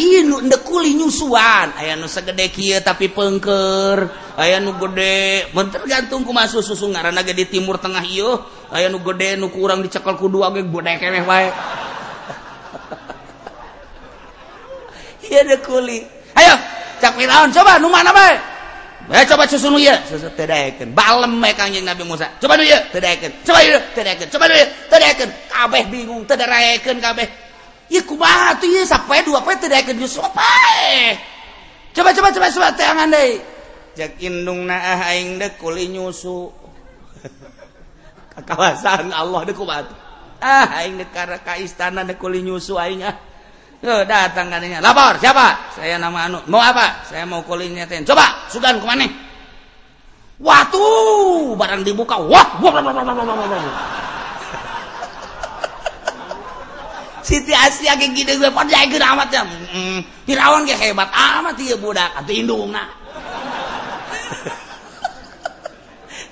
kuli nyusuan aya nu segede kia tapi pengker aya nu gede bentar gantungku masuk susu ngaran di timur tengah iyo aya nu gede nu kurang dicekel ku dua ge gede keneh wae (laughs) iya kuli ayo cak Firaun coba nu mana bae Eh coba susu nu ieu, susu teu daekeun. Balem we Kanjeng Nabi Musa. Coba nu ieu teu daekeun. Coba ieu teu daekeun. Coba nu ieu teu daekeun. Kabeh bingung teu daekeun kabeh. kuba dua coba coba coba coba teangan deh. Jak indung naah aing deuk kuli nyusu. Kawasan Allah dek kubat ah aing deuk karena ka istana deuk kuli nyusu aing ah. Tuh, datang katanya lapor siapa? Saya nama Anu. Mau apa? Saya mau kulinya ten coba sugan kemana? Watuh barang dibuka. Wah wah wah wah wah wah wah. Siti Firaun ge hebat. Ah, Amat ieu budak. Atuh indungna. (laughs)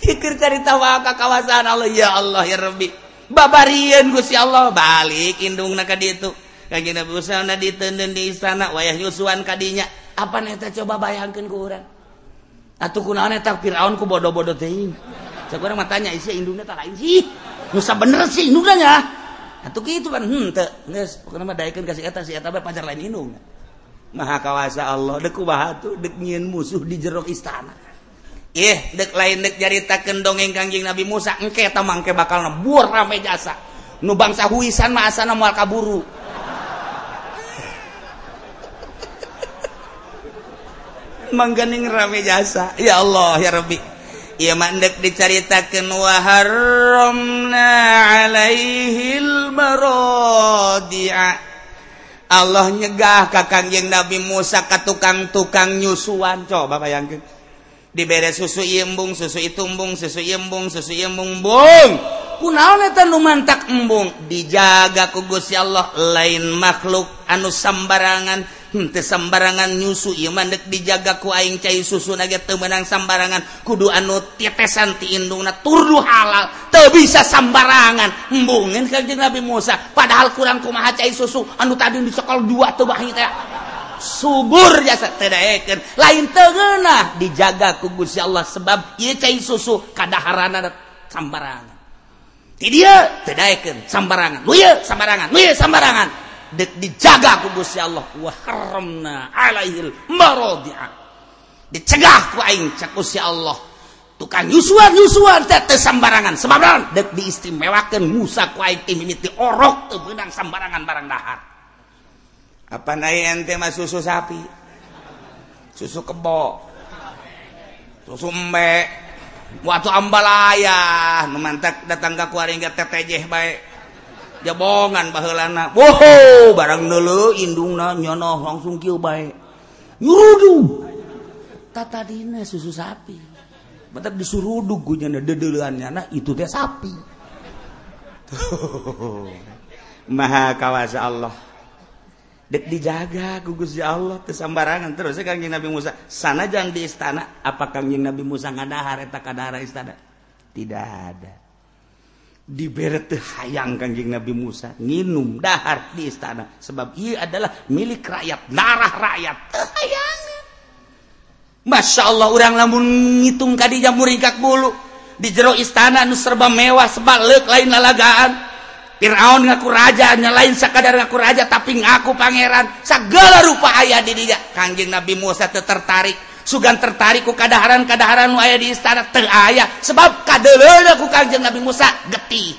pikir cerita wa ka kawasan Allah. Ya Allah ya Rabbi. Babarieun Gusti Allah. Balik indungna ka ditu. Kagina busana ditenden di istana. Wayah nyusuan kadinya apa neta coba bayangkeun ku urang? Atuh kunaon eta Firaun ku bodoh-bodoh teuing sakurang matanya isi indungna tah lain sih? Nu bener sih indungna atau gitu kan hmm teh geus pokona mah daekeun ka si eta si eta bae pacar lain indung maha kawasa Allah deku bahatu dek deuk nyieun musuh di jero istana. Ih dek lain deuk nyaritakeun dongeng kangjing Nabi Musa engke eta mangke bakal nembur rame jasa. Nu bangsa huisan mah asana moal kaburu. (laughs) Mangganing rame jasa. Ya Allah ya Rabbi. ia mandek diceritakan waharromna alaihil marodi'a Allah nyegah ka kangjeng Nabi Musa ka tukang-tukang nyusuan. Coba bayangkeun. Dibere susu ieu embung susu itumbung susu embung susu embung bung kunaon eta nu mantak embung? Dijaga ku Gusti Allah lain makhluk anu sambarangan sembarangan nyusu. Mandek dijaga kuing cair susu naga temenang sembarangan. Kudu anu tetesan tiindung na turdu halal te bisa sembarangan. Embungin kajeng Nabi Musa. Padahal kurang kumaha cair susu. Anu tadi di sekol dua tebah teh. Subur jasa tedaekeun lain teunah dijaga ku Gusti Allah sebab ieu cair susu. Kadaharana sembarangan. Ti dieu tedaekeun sembarangan. Nu sembarangan. Nu sembarangan. dijaga ku ya Allah. Wa haramna alaihil maradi'a dicegah ku aing cak ya Allah. Tukang nyusuan nyusuan teh sambarangan sembarangan sembarangan. Deuk diistimewakeun Musa ku aing mimiti orok teu beunang sembarangan barang dahar. Apa naik ente mah susu sapi? Susu kebo. Susu embe. Waktu ambalaya numantak datang ka kuaring tetejeh baik jabongan bahelana. Woho barang dulu indungna nyono langsung kieu nyuruh nyurudu. Tata dina susu sapi. Mata disuruduk gunyana dedeuleannya. Nah itu teh sapi. (laughs) Maha kawasa Allah. Dek dijaga gugus ya Allah kesambarangan terus kangjeng Nabi Musa. Sana jangan di istana apa kangjeng Nabi Musa ngadahar eta kadahara istana? Tidak ada. diberet hayang Kanjing Nabi Musa. Nginum dahar di istana. Sebab ia adalah milik rakyat darah rakyat. Teu hayang. Masya Allah orang lamun ngitung kadi jam muringkak bulu. Di jero istana nu serba mewah sebalik lain lalagaan. Fir'aun ngaku raja nya lain sekadar ngaku raja tapi ngaku pangeran. Segala rupa ayah di dia. Kanjing Nabi Musa tertarik. sugan tertariku keadaran keadaran aya di istana teraya sebab kaku Kanjeng Nabi Musa getih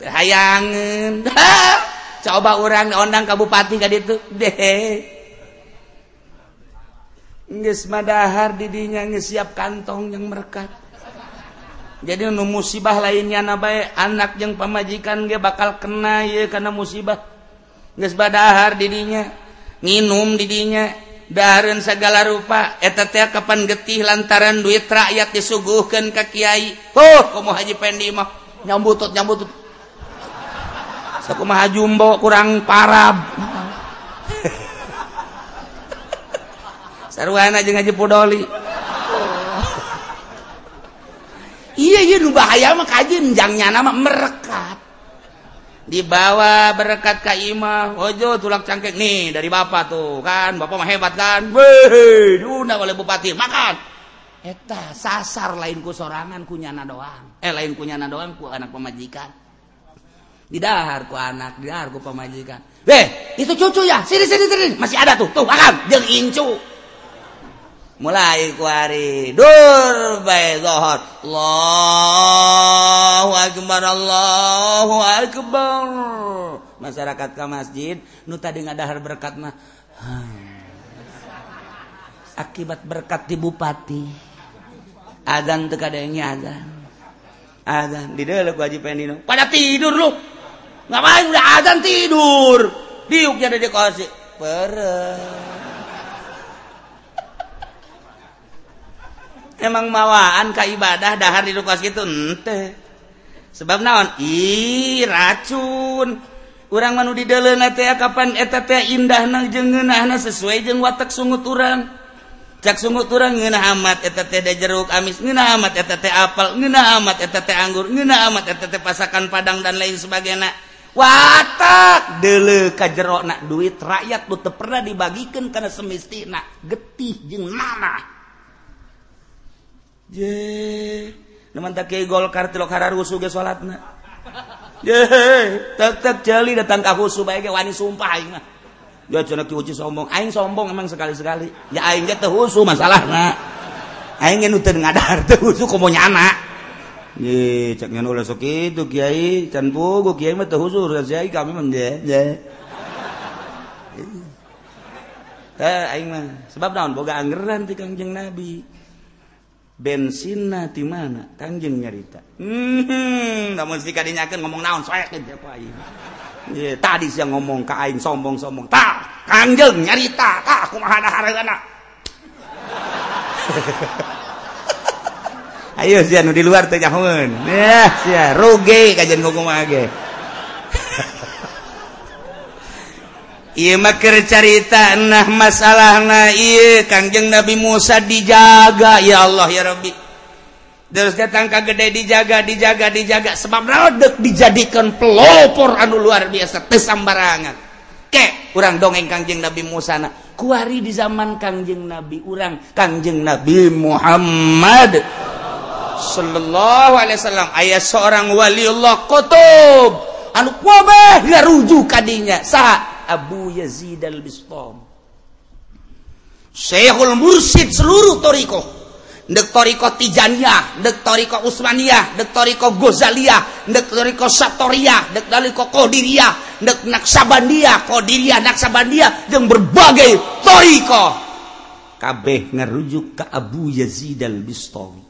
terhayangan (laughs) coba orang ondang Kabupati ka itu deh. Nges madahar didinya ngesiap kantong yang merekat jadi nu musibah lainnya nabae anak yang pemajikan ge bakal kena ye karena musibah. Nges badahar didinya nginum didinya. Darun segala rupa eteta kapan getih lantaran duit rakyat disuguhkan ke Kyai oh kamu haji pendi mah. Nyambutut nyambutut. Sakumaha jumbo kurang parab. Sarwana jeung haji podoli iya iya nu bahaya mah kajeun jangnya nama mereka dibawa berkat ka imah. Ojo tulak cangkek nih dari Bapak tuh kan? Bapak mah hebat kan? Weh diundang oleh Bupati makan. Eta sasar lain ku sorangan kunyana doang. Eh lain kunyana doang ku anak pemajikan Didahar ku anak didahar ku pemajikan Weh itu cucu ya? Sini sini sini. Masih ada tuh. Tuh makan. Jeng incu. Mulai kuari. Dur bae zohor. Allahu akbar Allahu akbar. Masyarakat ke masjid nu tadi ngadahar berkat mah akibat berkat di bupati. Adzan teu kadengnya adzan adzan di deuleu Haji Pendino pada tidur lu. Ngapain udah adzan tidur? Diuk jadi di kosi. Pere emang mawaan ka ibadah dahar di lukas gitu ente. Sebab naon? I racun. Orang manu di dalam teh kapan eta teh indah nang ngeunahna sesuai jeung watak sungut urang. Cak sungut urang ngeunah amat eta teh da jeruk amis ngeunah amat eta teh apel ngeunah amat eta teh anggur ngeunah amat eta teh pasakan padang dan lain sebagainya. Watak! Dele ka jero nak duit rakyat tuh teu pernah dibagikan karena semestina getih jeung nanah golkar salat tetap jeli datang ke khusu baik wani sumpah aing mah. Dia cenah ki uci sombong. Aing sombong emang sekali-sekali. Ya aing teh husu masalahna. Aing geus teu ngadar teu husu komonyana Ye, cek ngan ulah sok kitu kiai. Can pugu kiai mah teu husu kiai kami mah ye ye Eh aing mah sebab naon? Boga anggeran ti Kangjeng Nabi. bensin di mana? Kanjeng nyarita. Hmm, nyakan ngomong naon tadi yang ngomong ka aing sombong-sombong. Tak Kanjeng nyarita. Tak aku anak Ayo nu di luar teh nyaheun. Ya sia rugi ka jeung hukum age Ieu maker carita nah masalahna ieu Kangjeng Nabi Musa dijaga ya Allah ya Rabbi. Terus datang ka gede dijaga dijaga dijaga sebab rodek dijadikan pelopor anu luar biasa tesambarangan. Ke urang dongeng Kangjeng Nabi Musa na. Kuari di zaman Kangjeng Nabi urang Kangjeng Nabi Muhammad sallallahu alaihi wasallam aya seorang waliullah qutub anu rujuk garujuk kadinya saha Abu Yazid al-Bistam. Syekhul Mursyid seluruh torikoh. Dek torikoh Tijaniyah, dek torikoh Usmaniyah, dek torikoh Ghazaliyah, dek torikoh Satoriyah, dek torikoh Qadiriyah, dek Naksabandiyah, Qadiriyah, Naksabandiyah, dan berbagai torikoh. Kabeh ngerujuk ke Abu Yazid al-Bistami.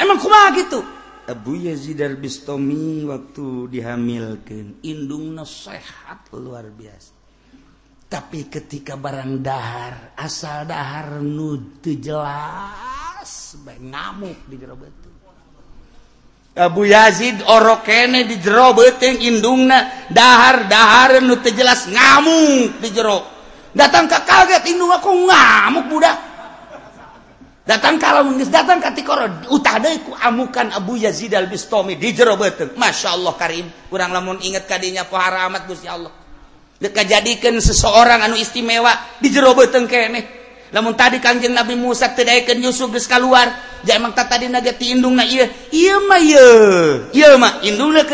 Emang kumaha gitu? Abu Yazid Bistomi waktu dihamilkan Indung sehat luar biasa. Tapi ketika barang dahar asal dahar nu jelas ngamuk di jero beuteung. Abu Yazid orokene di jero beuteung indungna dahar dahar nu jelas ngamuk di jero. Datang ke kaget indung aku ngamuk budak. datang kalau datang utadaku amukan Abu Yazid al Bistami di jero beten Masya Allah Karim kurang lamun inget kadinya pohara amat gusti Allah. Dekat jadikan seseorang anu istimewa di jero beten keeh lamun tadi Kanjeng Nabi Musa tedaikan Yusuf keluar ja emang tak tadi naga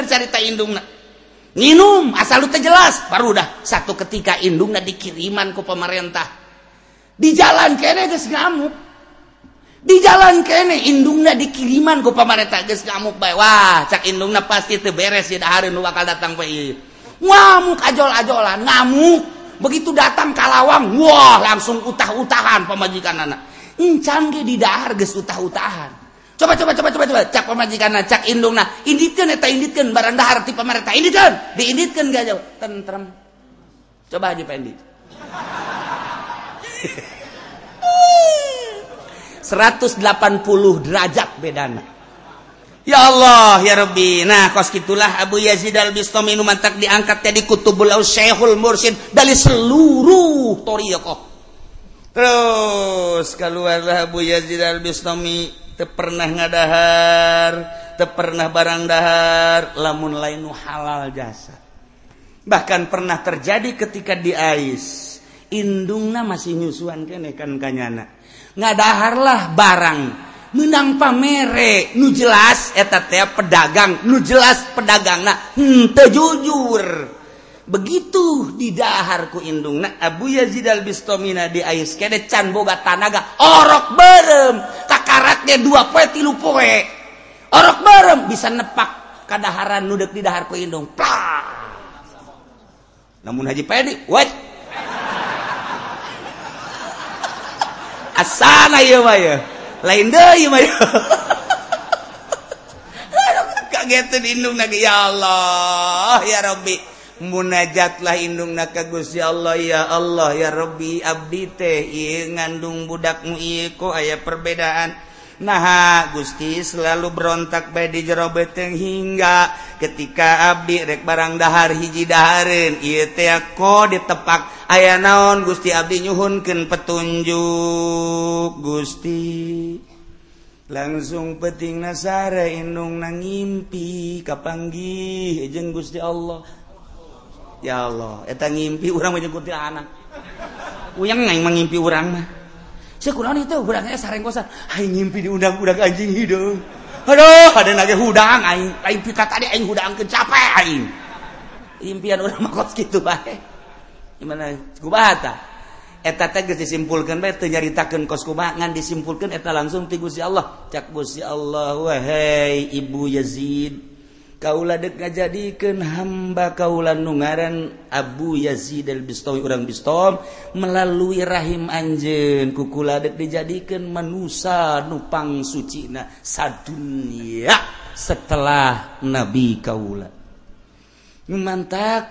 carita na minum asal lu jelas baru dah satu ketika indung dikiriman ku pemerintah. Di jalan ke ngamuk. di jalan kene indungnya dikiriman ku pemerintah geus ngamuk bae. Wah cak indungna pasti teu beres ya hari nu bakal datang bae. Ngamuk ajol-ajolan ngamuk. Begitu datang kalawang wah langsung utah-utahan pemajikan anak encan ge di dahar geus utah-utahan. Coba coba coba coba coba. Cak pemajikan cak indungna. Inditkeun eta inditkeun barang dahar ti pemerintah inditkeun diinditkeun gak jauh tentrem. Coba aja pendit. (laughs) 180 derajat bedana Ya Allah ya Rabbi. Nah kos gitulah Abu Yazid al-Bistami mantak diangkat jadi kutubul Syekhul Mursyid dari seluruh toriqoh terus keluarlah Abu Yazid al-Bistami teu pernah ngadahar teu pernah barang dahar lamun lain halal jasa. Bahkan pernah terjadi ketika di Ais indungna masih nyusuan kene kan kanyana ngadaharlah barang. Menang pamere nu jelas eta teh pedagang nu jelas pedagang nah hmm, jujur. Begitu didahar ku indungna Abu Yazid al Bistomina di ais kene can boga tanaga orok berem kakaratnya dua poe tilu poe. Orok berem bisa nepak kadaharan nudek didahar ku indung. Plah. namun Haji Pedi what asana lain (laughs) kagetndung lagi ya Allah ya Robbi munajatlah Indung na Gusti Allah ya Allah ya Robbi Abdi teh ngandung budakmu Iko aya perbedaan. nah Gusti selalu berontak by di jero beteng hingga ketika Abdi rek barang dahar hiji daharin ko ditepak. Aya naon Gusti Abdi nyuhunkeun petunjuk Gusti. Langsung peting nasara Inung nangimpi kapanggi jeng Gusti Allah. Ya Allah eta ngimpi urang menyekuti anak uyang mengimpi urang mah. kurang itu? Sareng kosan. aing ngimpi di undang-undang anjing hidung. Aduh ada nage hudang aing. Aing pika tadi aing hudang capek aing. Impian orang makos gitu bae. Gimana? Kubata ah. ta eta teh geus disimpulkeun bae. Teu nyaritakeun kos kumaha ngan disimpulkeun eta langsung ti Gusti Allah. Cak Gusti Allah wahai ibu Yazid. Kaula dek ngajadikeun hamba kaula nu ngaran Abu Yazid al-Bistami urang Bistom melalui rahim anjeun ku kula dek dijadikeun manusa nu pangsucina sadunya setelah nabi kaula. Numantak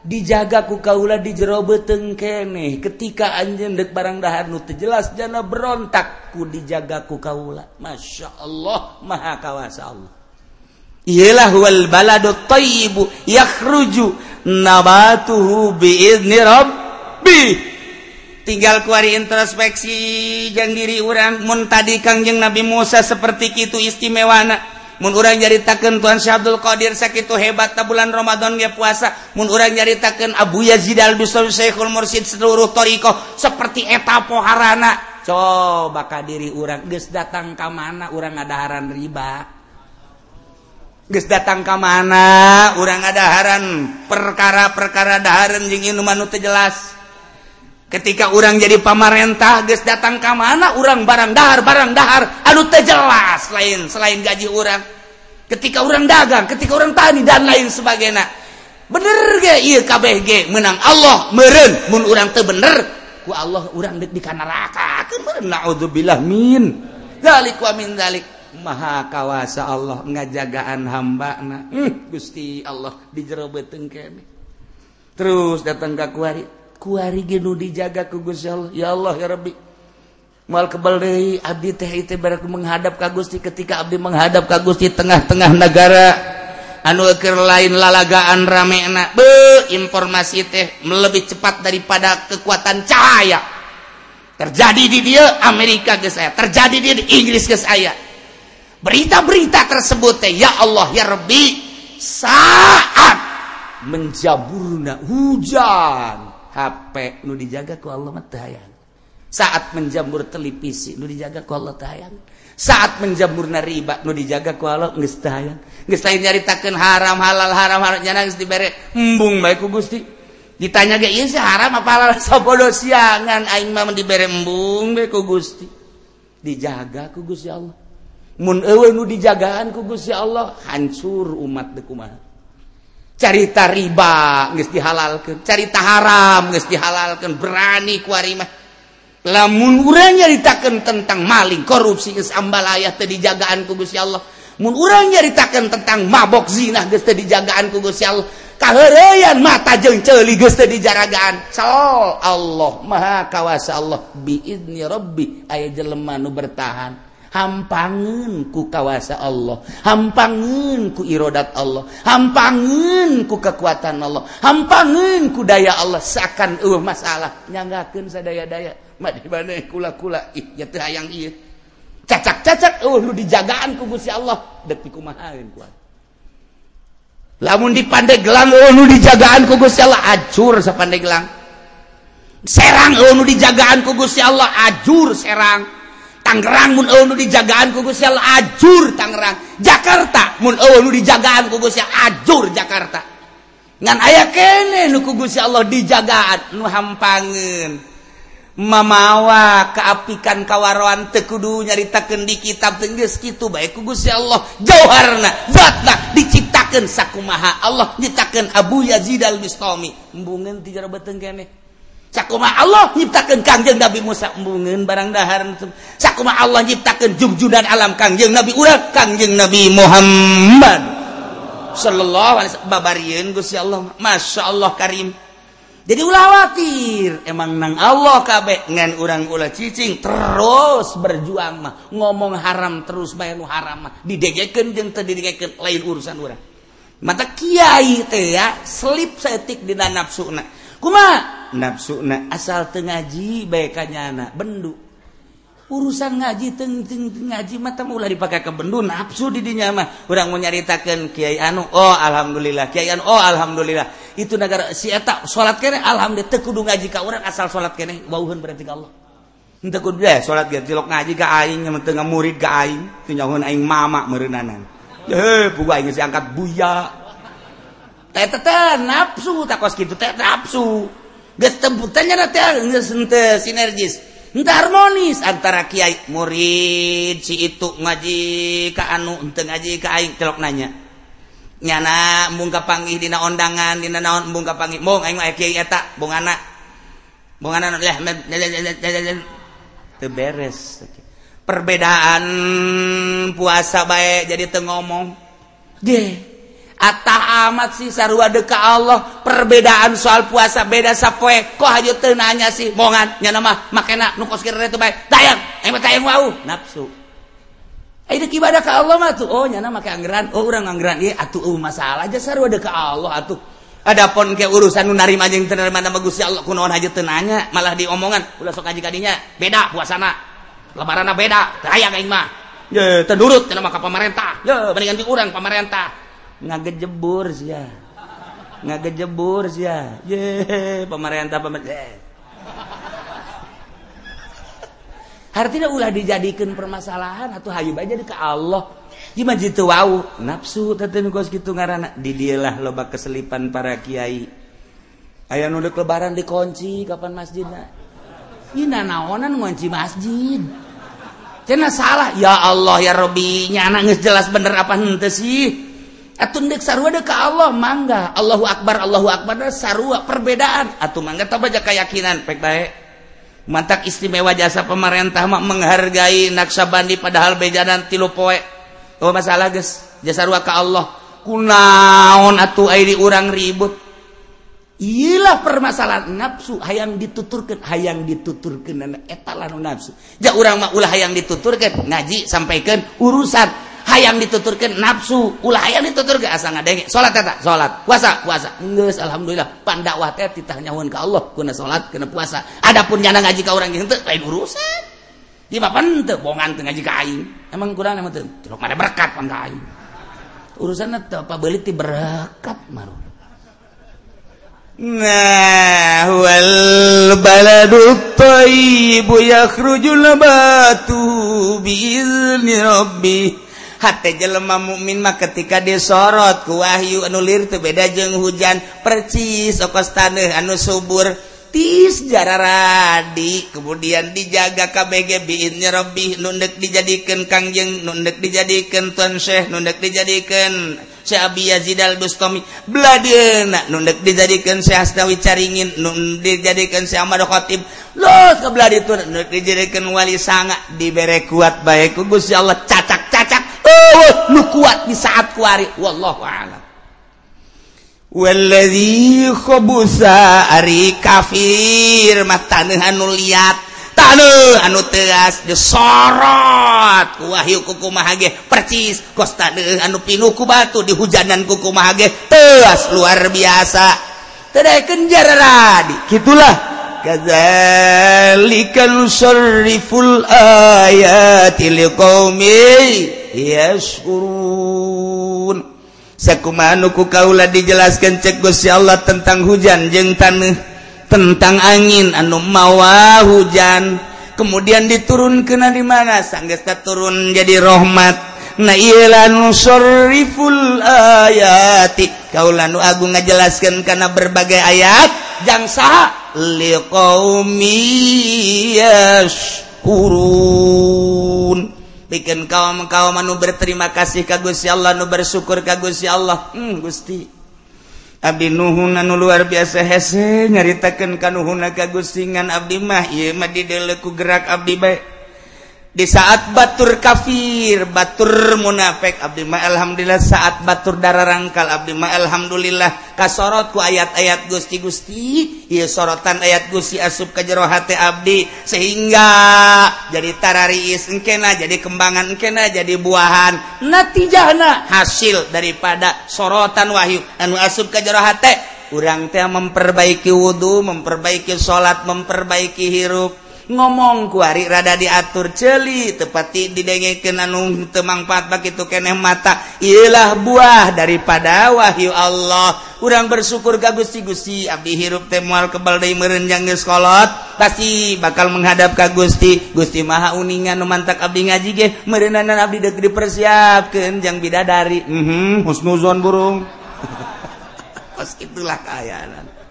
dijaga ku kaula di jero beteng keneh ketika anjeun dek barang dahar nu teu jelas jana berontak ku dijaga ku kaula. Masya Allah maha kawasa Allah. ialah wal baladu tayyibu yakhruju nabatuhu biizni rabbi. Tinggal kuari introspeksi jang diri urang. Mun tadi kangjeng Nabi Musa seperti itu istimewana. Mun urang nyaritakeun Tuhan Syekh Abdul Qadir sakitu hebat ta bulan Ramadan ge puasa. Mun urang nyaritakeun Abu Yazid Al-Bustami Syekhul Mursyid seluruh thariqah seperti eta poharana. Coba ka diri urang geus datang ka mana? Urang ngadaharan riba. Ges datang ke mana orang adaharan perkara-perkara daharan jing inuman teu jelas. Ketika orang jadi pamarentah ges datang ke mana orang barang dahar barang dahar anu teu jelas lain selain gaji orang. Ketika orang dagang, ketika orang tani dan lain sebagainya. Bener ge ieu kabeh ge menang Allah meureun mun urang teu bener ku Allah urang deuk di neraka. Keun naudzubillah min. Dalik wa min dalik. maha kawasa Allah ngajagaan hamba na hmm, Gusti Allah di jero beteng kene terus datang ke kuari. Kuari genu dijaga ku Gusti Allah. Ya Allah ya Rabbi. Mal kebal deui abdi teh itu barak menghadap ka Gusti ketika abdi menghadap ka Gusti tengah-tengah negara anu keur lain lalagaan ramena. Be informasi teh lebih cepat daripada kekuatan cahaya. Terjadi di dia Amerika ke saya terjadi di Inggris ke saya berita-berita tersebut teh ya Allah ya Rabbi saat menjaburna hujan HP nu dijaga ku Allah mah hayang. Saat menjamur televisi nu dijaga ku Allah hayang. Saat menjamurna riba nu dijaga ku Allah geus teu hayang. Geus lain nyaritakeun haram halal haram haram nyana geus dibere embung bae ku Gusti. Ditanya ge ieu haram apa halal? (laughs) Sabodo siangan aing mah dibere embung bae ku Gusti. Dijaga ku Gusti Allah. nu dijagaan kugusya Allah hancur umat dekuma carita riba geus dihalalkan carita haram geus dihalalkan berani kuarimah lamun urang nyaritakeun tentang maling korupsi geus ambalaya teu dijagaan ku Gusti Allah. Mun urang nyaritakan tentang mabok zina geus teu dijagaan ku Gusti Allah. Kaheureuyan mata jeung ceuli geus teu dijaragaan. So Allah maha kawasa Allah. Biizni rabbi aya jelema nu bertahan. hampangen ku kawasa Allah. Hampangen ku irodat Allah. Hampangen ku kekuatan Allah. Hampangen ku daya Allah. Seakan uh, masalah. Nyanggakeun sadaya-daya. Madi kula-kula? Ih teu hayang ieu. Cacak-cacak uh, lu dijagaan ku Gusti Allah. Depi dikumahaeun kuat lamun di Pandeglang uh, nu dijagaan ku Gusti Allah acur sa Pandeglang. Serang uh, nu dijagaan ku Gusti Allah ajur Serang. Tangerang mun eueuh nu dijagaan ku Gusti Allah ajur Tangerang. Jakarta mun eueuh nu dijagaan ku Gusti Allah ajur Jakarta. Ngan aya keneh nu ku Gusti Allah dijagaan nu hampangeun. Mamawa keapikan kawaroan tekudu nyaritakeun di kitab teu geus kitu bae ku Gusti Allah jauharna zatna diciptakeun sakumaha Allah nyitakeun Abu Yazid Al-Bistami. Embungeun ti jero beuteung keneh. sakuma Allah nyiptakan Kangjeng Nabi Musa. Embungeun barang dahar. Sakuma Allah nyiptakan jumjunan alam Kangjeng Nabi urang Kangjeng Nabi Muhammad. Sallallahu alaihi wasallam. Babarieun Gusti Allah. Masya Allah Karim. Jadi ulah khawatir. Emang nang Allah kabeh. Ngan urang ulah cicing terus berjuang mah. Ngomong haram terus bae nu haram mah. Didegekeun jeung teu didegekeun lain urusan urang. Mata kiai teh ya selip setik dina nafsuna kumaha? nafsu na asal teu ngaji bae kanyana bendu. Urusan ngaji teng teng ngaji mata ulah dipakai ke bendu nafsu di dinya mah. Urang mau nyaritakeun kiai anu oh alhamdulillah. Kiai anu oh alhamdulillah. Itu negara si eta salat kene alhamdulillah. Teu kudu ngaji ka urang asal salat kene wauheun berarti Allah. Henteu kudu deh salat cilok ngaji ka aing nyaman teu ngamurid ka aing teu nyahoeun aing mama merenanan heh buah aing angkat buya. Teh nafsu takos kitu teh nafsu. sinergis. Harmonis antara Kyai murid si itu ngaji ke anu untuk ngaji kaing celok nanya. Nyana mungka panggih dina ondangan dina naon mungka panggih mung aing mah kiai eta bung anak bung anak beres. Perbedaan puasa baik jadi teu ngomong. Gih. Atah amat sih sarua deka Allah. Perbedaan soal puasa beda sapoe. Kok hanya tenanya sih mongan nyana mah makena nu kos kira itu baik tayang emang tayang wau. Nafsu Ayo ibadah ke Allah mah tuh oh nyana make anggeran. Oh orang anggeran. Iya atuh uh, masalah aja sarua deka Allah atuh. Adapun ke urusan nu narima jeung teu narima nama Gusti Allah kunaon haja teu nanya malah diomongan. Ulah sok haji kadinya beda puasana. Lebaranna beda tayang aing mah. Ye teu nurut cenah mah ka pamarentah. Ye mendingan diurang pamarentah. Ngagejebur sia ngagejebur sia ye pemerintah pemerintah artinya ulah dijadikan permasalahan atau hayu aja ke Allah. Gimana jitu wau? Nafsu teteh kos gitu ngarana. Di dialah loba keselipan para kiai. Ayah nuduk lebaran dikunci kapan masjidnya ini naonan ngunci masjid. Cina salah. Ya Allah ya Robi nyana jelas bener apa hente sih atundek sarua ke Allah mangga. Allahu Akbar Allahu Akbar sarua perbedaan. Atau mangga tabaja keyakinan pek baik mantak istimewa jasa pemerintah mak menghargai naksabandi padahal bejadan tilu poe. Oh masalah guys jasa rua ke Allah. Kunaon atuh ai di urang ribut? Iyalah permasalahan nafsu hayang dituturkan hayang dituturkan dan eta nafsu. Ja urang mah ulah hayang dituturkan ngaji sampaikan urusan. Hayang dituturkan nafsu ulah hayang ditutur ke asa ngadenge salat eta salat puasa puasa. Geus alhamdulillah. Pandakwah teh titah nyahun ka Allah. Kuna salat kena puasa. Adapun nyana ngaji ka urang henteu lain urusan. Di papan teu bongan teu ngaji ka aing. Emang kurang emang teu. Cilok made berkat pan ka urusan teu apa? Beulit ti berkat maru. Nah wal baladu thayyibu yakhrujul batu bi izni hati jelema mukmin mah ketika disorot ku wahyu anu lir teu beda jeung hujan. Percis okos taneuh anu subur. Tis jara radi kemudian dijaga KBG biinnya Robbi nundek dijadikan Kangjeng nundek dijadikan Tuan Syekh nundek dijadikan Syekh Abi Yazid Al Bustami bladeuna nundek dijadikan Syekh Asnawi Caringin nundek dijadikan Syekh Ahmad Khatib. Los ke bladi itu nundek dijadikan wali sanga. Dibere kuat baik ku Gusti Allah cacak Oh, lu kuat di saat kuari. Wallahu a'lam. Walladzi khabusa ari kafir. Mah taneuh anu liat. Taneuh anu teas disorot. Ku wahyu kukumaha ge percis. Kos taneuh anu pinuh ku batu dihujanan kukumaha ge teas luar biasa. Tadaikeun jararadi kitulah. Kadzalika nusarriful ayati liqaumi. yaskurun sakumanuku kaula dijelaskan cek Gusti Allah tentang hujan jeung tanah tentang angin anu mawa hujan. Kemudian diturun kena di mana? Sanggesta turun jadi rahmat. Na ialah ayati. Kaula nu agung ngajelaskeun kana berbagai ayat jang saha? Liqaumi yaskurun bikin kaum kaum anu berterima kasih ka Gusti Allah nu bersyukur ka Gusti Allah. Hmm, Gusti. Abdi nuhun anu luar biasa hese nyaritakeun kanuhuna ka Gusti ngan abdi mah. Ieu mah dideleku gerak abdi bae. di saat Batur kafir Batur munafik. Abdi ma Alhamdulillah saat Batur darah rangkal Abdimah Alhamdulillah. Kasorotku ayat-ayat Gusti Gusti ia sorotan ayat Gusti asup ke jero hati Abdi. Sehingga jadi tarariis engkena jadi kembangan engkena jadi buahan. Natijahna hasil daripada sorotan wahyu. Anu asup ke jero hati urang teh memperbaiki wudhu memperbaiki sholat memperbaiki hirup. ngomong kuari rada diatur celi tepati didengeken anu temangpat patak itu keneh mata. Ialah buah daripada wahyu Allah. Kurang bersyukur ka Gusti Gusti Abdi hirup temual kebal merenjang geskolot pasti bakal menghadap ka Gusti. Gusti Maha uningan numantak Abdi ngaji ge merenanan Abdi dek dipersiapkan jang bidadari. Mm -hmm, husnuzon burung. (laughs) Pas itulah kayanan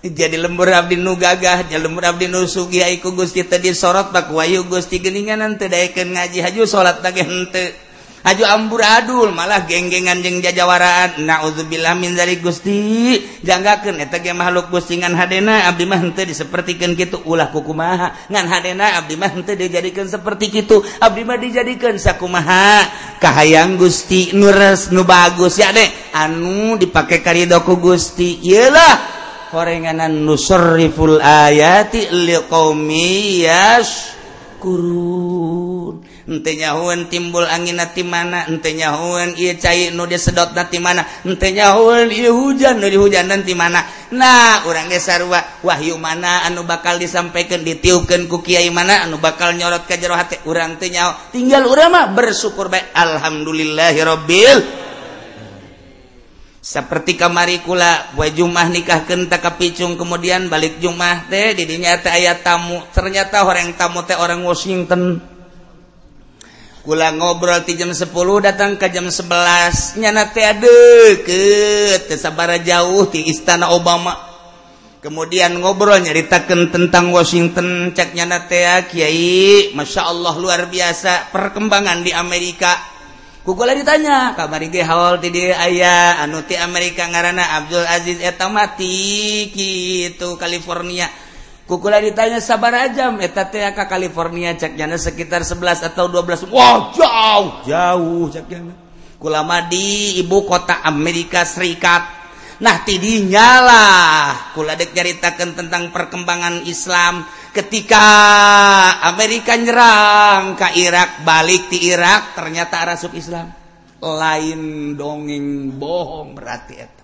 jadi lembur Abdi nu gagah jadi lembur Abdi nu Sugi aiku Gusti tadi sorot Pak Wayu Gusti geningan nanti daikan ngaji haju sholat lagi hente haju ambur adul malah genggengan jeng jajawaraan. Naudzubillah min dari Gusti. Janggakeun eta ge makhluk Gusti ngan hadena abdi mah henteu disepertikeun kitu. Ulah kukumaha ngan hadena abdi mah henteu dijadikeun seperti kitu. Abdi mah dijadikeun sakumaha kahayang Gusti nures nu bagus. Ya deh. Anu dipake karidoku Gusti. Iyalah korenganan nusorriful ayati liqaumi yaskurun henteu nyahueun timbul anginna ti mana henteu nyahueun ieu cai nu disedotna ti mana henteu nyahueun ieu hujan nu hujan ti mana. Nah urang ge sarua wahyu mana anu bakal disampaikan ditiupkeun ku kiai mana anu bakal nyorot ka jero hati. Urang teu nyaho tinggal urang mah bersyukur bae alhamdulillahirabbil seperti kamari kula buat Jumah nikah kenta kapicung kemudian balik Jumah teh didinya teh ayat tamu. Ternyata orang tamu teh orang Washington. Kula ngobrol di jam 10 datang ke jam 11 nyana teh deket teh sabara jauh di istana Obama. Kemudian ngobrol nyaritakan tentang Washington. Cek nyana teh ah, kiai Masya Allah luar biasa. Perkembangan di Amerika. kukula ditanya kamari ge haul ti dieu aya anu ti Amerika ngaranna Abdul Aziz eta mati kitu California. Kukula ditanya sabar jam eta teh ka California cak jana sekitar 11 atau 12 wah jauh jauh cak jana. Kulama di ibu kota Amerika Serikat. nah tidinyalah kuladek ceritakan tentang perkembangan Islam ketika Amerika nyerang ke Irak balik di Irak ternyata rasub Islam. Lain dongeng bohong berarti itu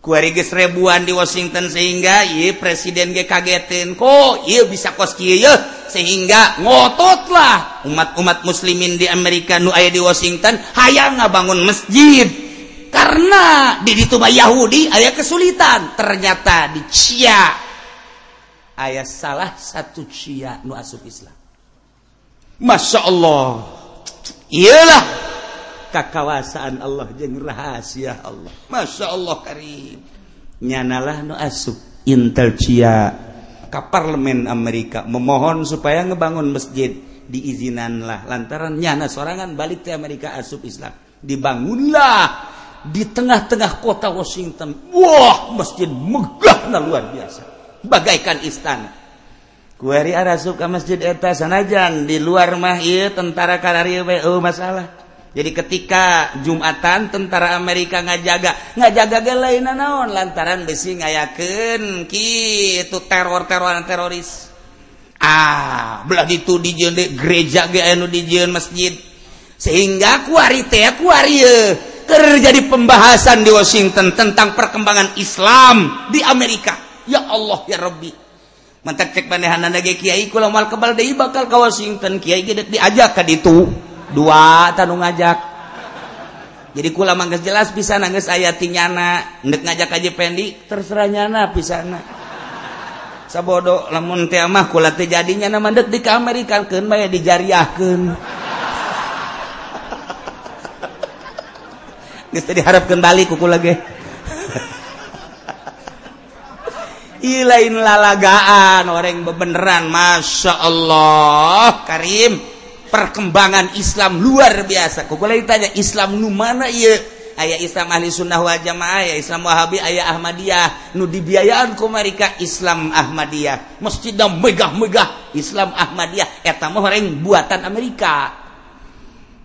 kuariges ribuan di Washington sehingga iya presiden ge kagetin kok iya bisa kos kieu sehingga ngototlah umat-umat muslimin di Amerika nu aya di Washington hayang ngabangun masjid. karena di ditu Yahudi aya kesulitan. Ternyata di Cia ayah salah satu Cia nu asup Islam. Masya Allah. Iyalah. Kekawasaan Allah jeng rahasia Allah. Masya Allah karim. Nyanalah nu asup intel Cia ke parlemen Amerika. Memohon supaya ngebangun masjid diizinanlah lantaran nyana sorangan balik ke Amerika asup Islam. Dibangunlah. di tengah-tengah kota Washington. Wah, masjid megah nah, luar biasa. Bagaikan istana. Kuari arasup ke masjid eta sanajan di luar mah ieu tentara karari we oh, masalah. Jadi ketika Jumatan tentara Amerika ngajaga, ngajaga ge lainna naon lantaran besi ngayakeun kitu teror-teroran teroris. Ah, belah gitu di gereja ge anu di masjid. Sehingga kuari teh kuari terjadi pembahasan di Washington tentang perkembangan Islam di Amerika. Ya Allah ya Rabbi. Mantap cek panehan lagi kiai kula mal kebal deui bakal ke Washington. Kiai gede diajak ka ditu. Dua tanu ngajak. Jadi kula mah jelas pisan geus aya tinyana ndek ngajak aja pendi terserah nyana pisana sabodo lamun teh mah kula teh jadinya nama mandek di Amerika keun bae dijariahkeun. Geus diharapkeun balik kuku lagi. Ih lain lalagaan orang bebeneran Masya Allah. Karim perkembangan Islam luar biasa. Kuku lagi tanya Islam nu mana iya? Ayah Islam ahli sunnah wal jamaah ayah Islam wahabi ayah Ahmadiyah. Nu dibiayaan ku mereka Islam Ahmadiyah. Masjidnya megah-megah Islam Ahmadiyah. Eta mah orang buatan Amerika.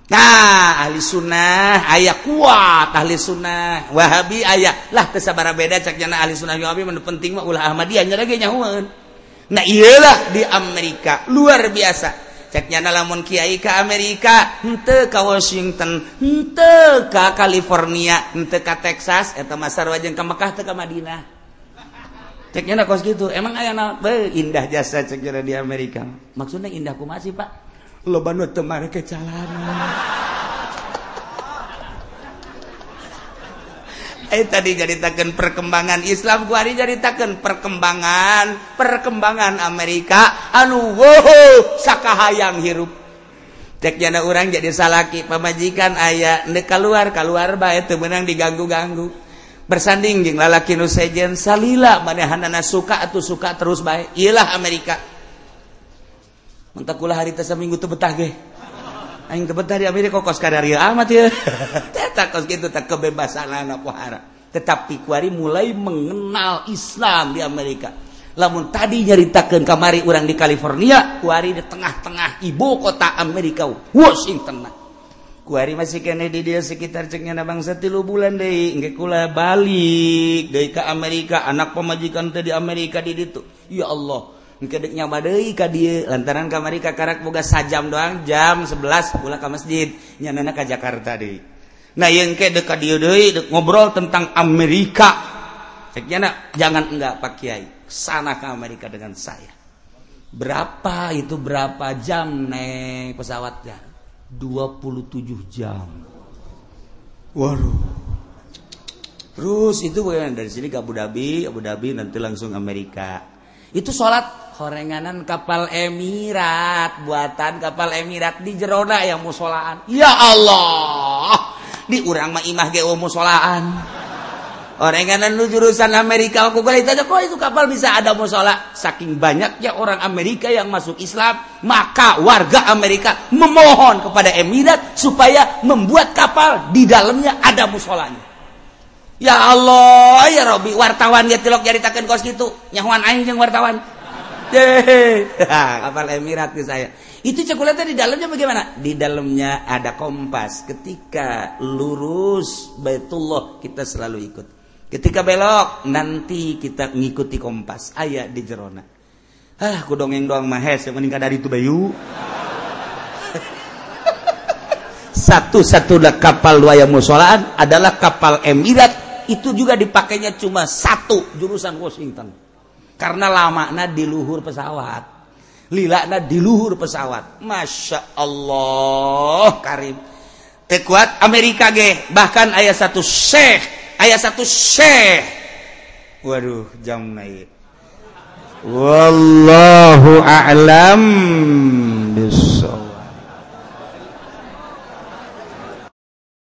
Nah ahli sunnah ayah kuat ahli sunnah Wahabi ayahlah kesabara beda ceknya ahli sunnah Wahabi mana penting mah ulah Ahmadiyah nyara ge nyahueun. Nah iyalah di Amerika luar biasa. Ceknya lamun kiai ke Amerika, henteu ka Washington, henteu ka California, henteu ka Texas eta mah sarua jeung ka Mekah ke ka Madinah. Ceknya kos gitu. Emang aya be indah jasa ceknya di Amerika. Maksudnya indah kumaha sih, Pak? lo teu teman ke jalan eh tadi jaritakan perkembangan Islam gua hari jaritakan perkembangan perkembangan Amerika. Anu wow sakahayang hirup. Ceknya orang jadi salaki pemajikan ayah ne keluar keluar bae teu menang diganggu-ganggu. Bersanding jeng lalaki nu sejen salila manehanana suka atau suka terus baik iyalah Amerika. mentakula hari teh seminggu teu betah ge. Aing teu betah di Amerika kos kadarieu amat ya teh. (laughs) Kos kitu tak kebebasan anak pohara. Tetapi kuari mulai mengenal Islam di Amerika. Lamun tadi nyaritakan kamari orang di California kuari di tengah-tengah ibu kota Amerika Washington kuari masih kene di dia sekitar ceknya bangsa tilu bulan deh nggak kula balik deh ke Amerika. Anak pemajikan tadi Amerika di itu ya Allah kedeknya badai ka dia. Lantaran ke Amerika karak boga sajam doang jam 11 pula ke masjid. Nyana ke Jakarta deh nah yang ke dekat dia deh ngobrol tentang Amerika. Ceknya jangan enggak Pak Kiai. Sana ke Amerika dengan saya. Berapa itu berapa jam naik pesawatnya 27 jam. Waduh. Terus itu bukan dari sini ke Abu Dhabi. Abu Dhabi nanti langsung Amerika. Itu sholat horenganan kapal Emirat buatan kapal Emirat di Jerona yang musolaan. Ya Allah di urang mah imah musolaan. Orang kanan lu jurusan Amerika aku kali tanya kok itu kapal bisa ada musola? Saking banyaknya orang Amerika yang masuk Islam maka warga Amerika memohon kepada Emirat supaya membuat kapal di dalamnya ada musolanya. Ya Allah ya Robi wartawan ya tilok nyaritakan kos gitu nyahuan aing yang wartawan (laughs) kapal Emirat ke saya. Itu cekulatnya di dalamnya bagaimana? Di dalamnya ada kompas. Ketika lurus Baitullah kita selalu ikut. Ketika belok nanti kita ngikuti kompas. Ayah di jerona. Ah aku dongeng doang mahes. Yang meningkat dari itu bayu (laughs) satu-satu kapal wayang musolaan adalah kapal Emirat. Itu juga dipakainya cuma satu jurusan Washington karena lamana diluhur pesawat. Lilakna diluhur pesawat. Masya Allah Karim. Tekuat Amerika ge. Bahkan ayat satu Syekh ayat satu Syekh waduh jam naik. Wallahu a'lam bissawab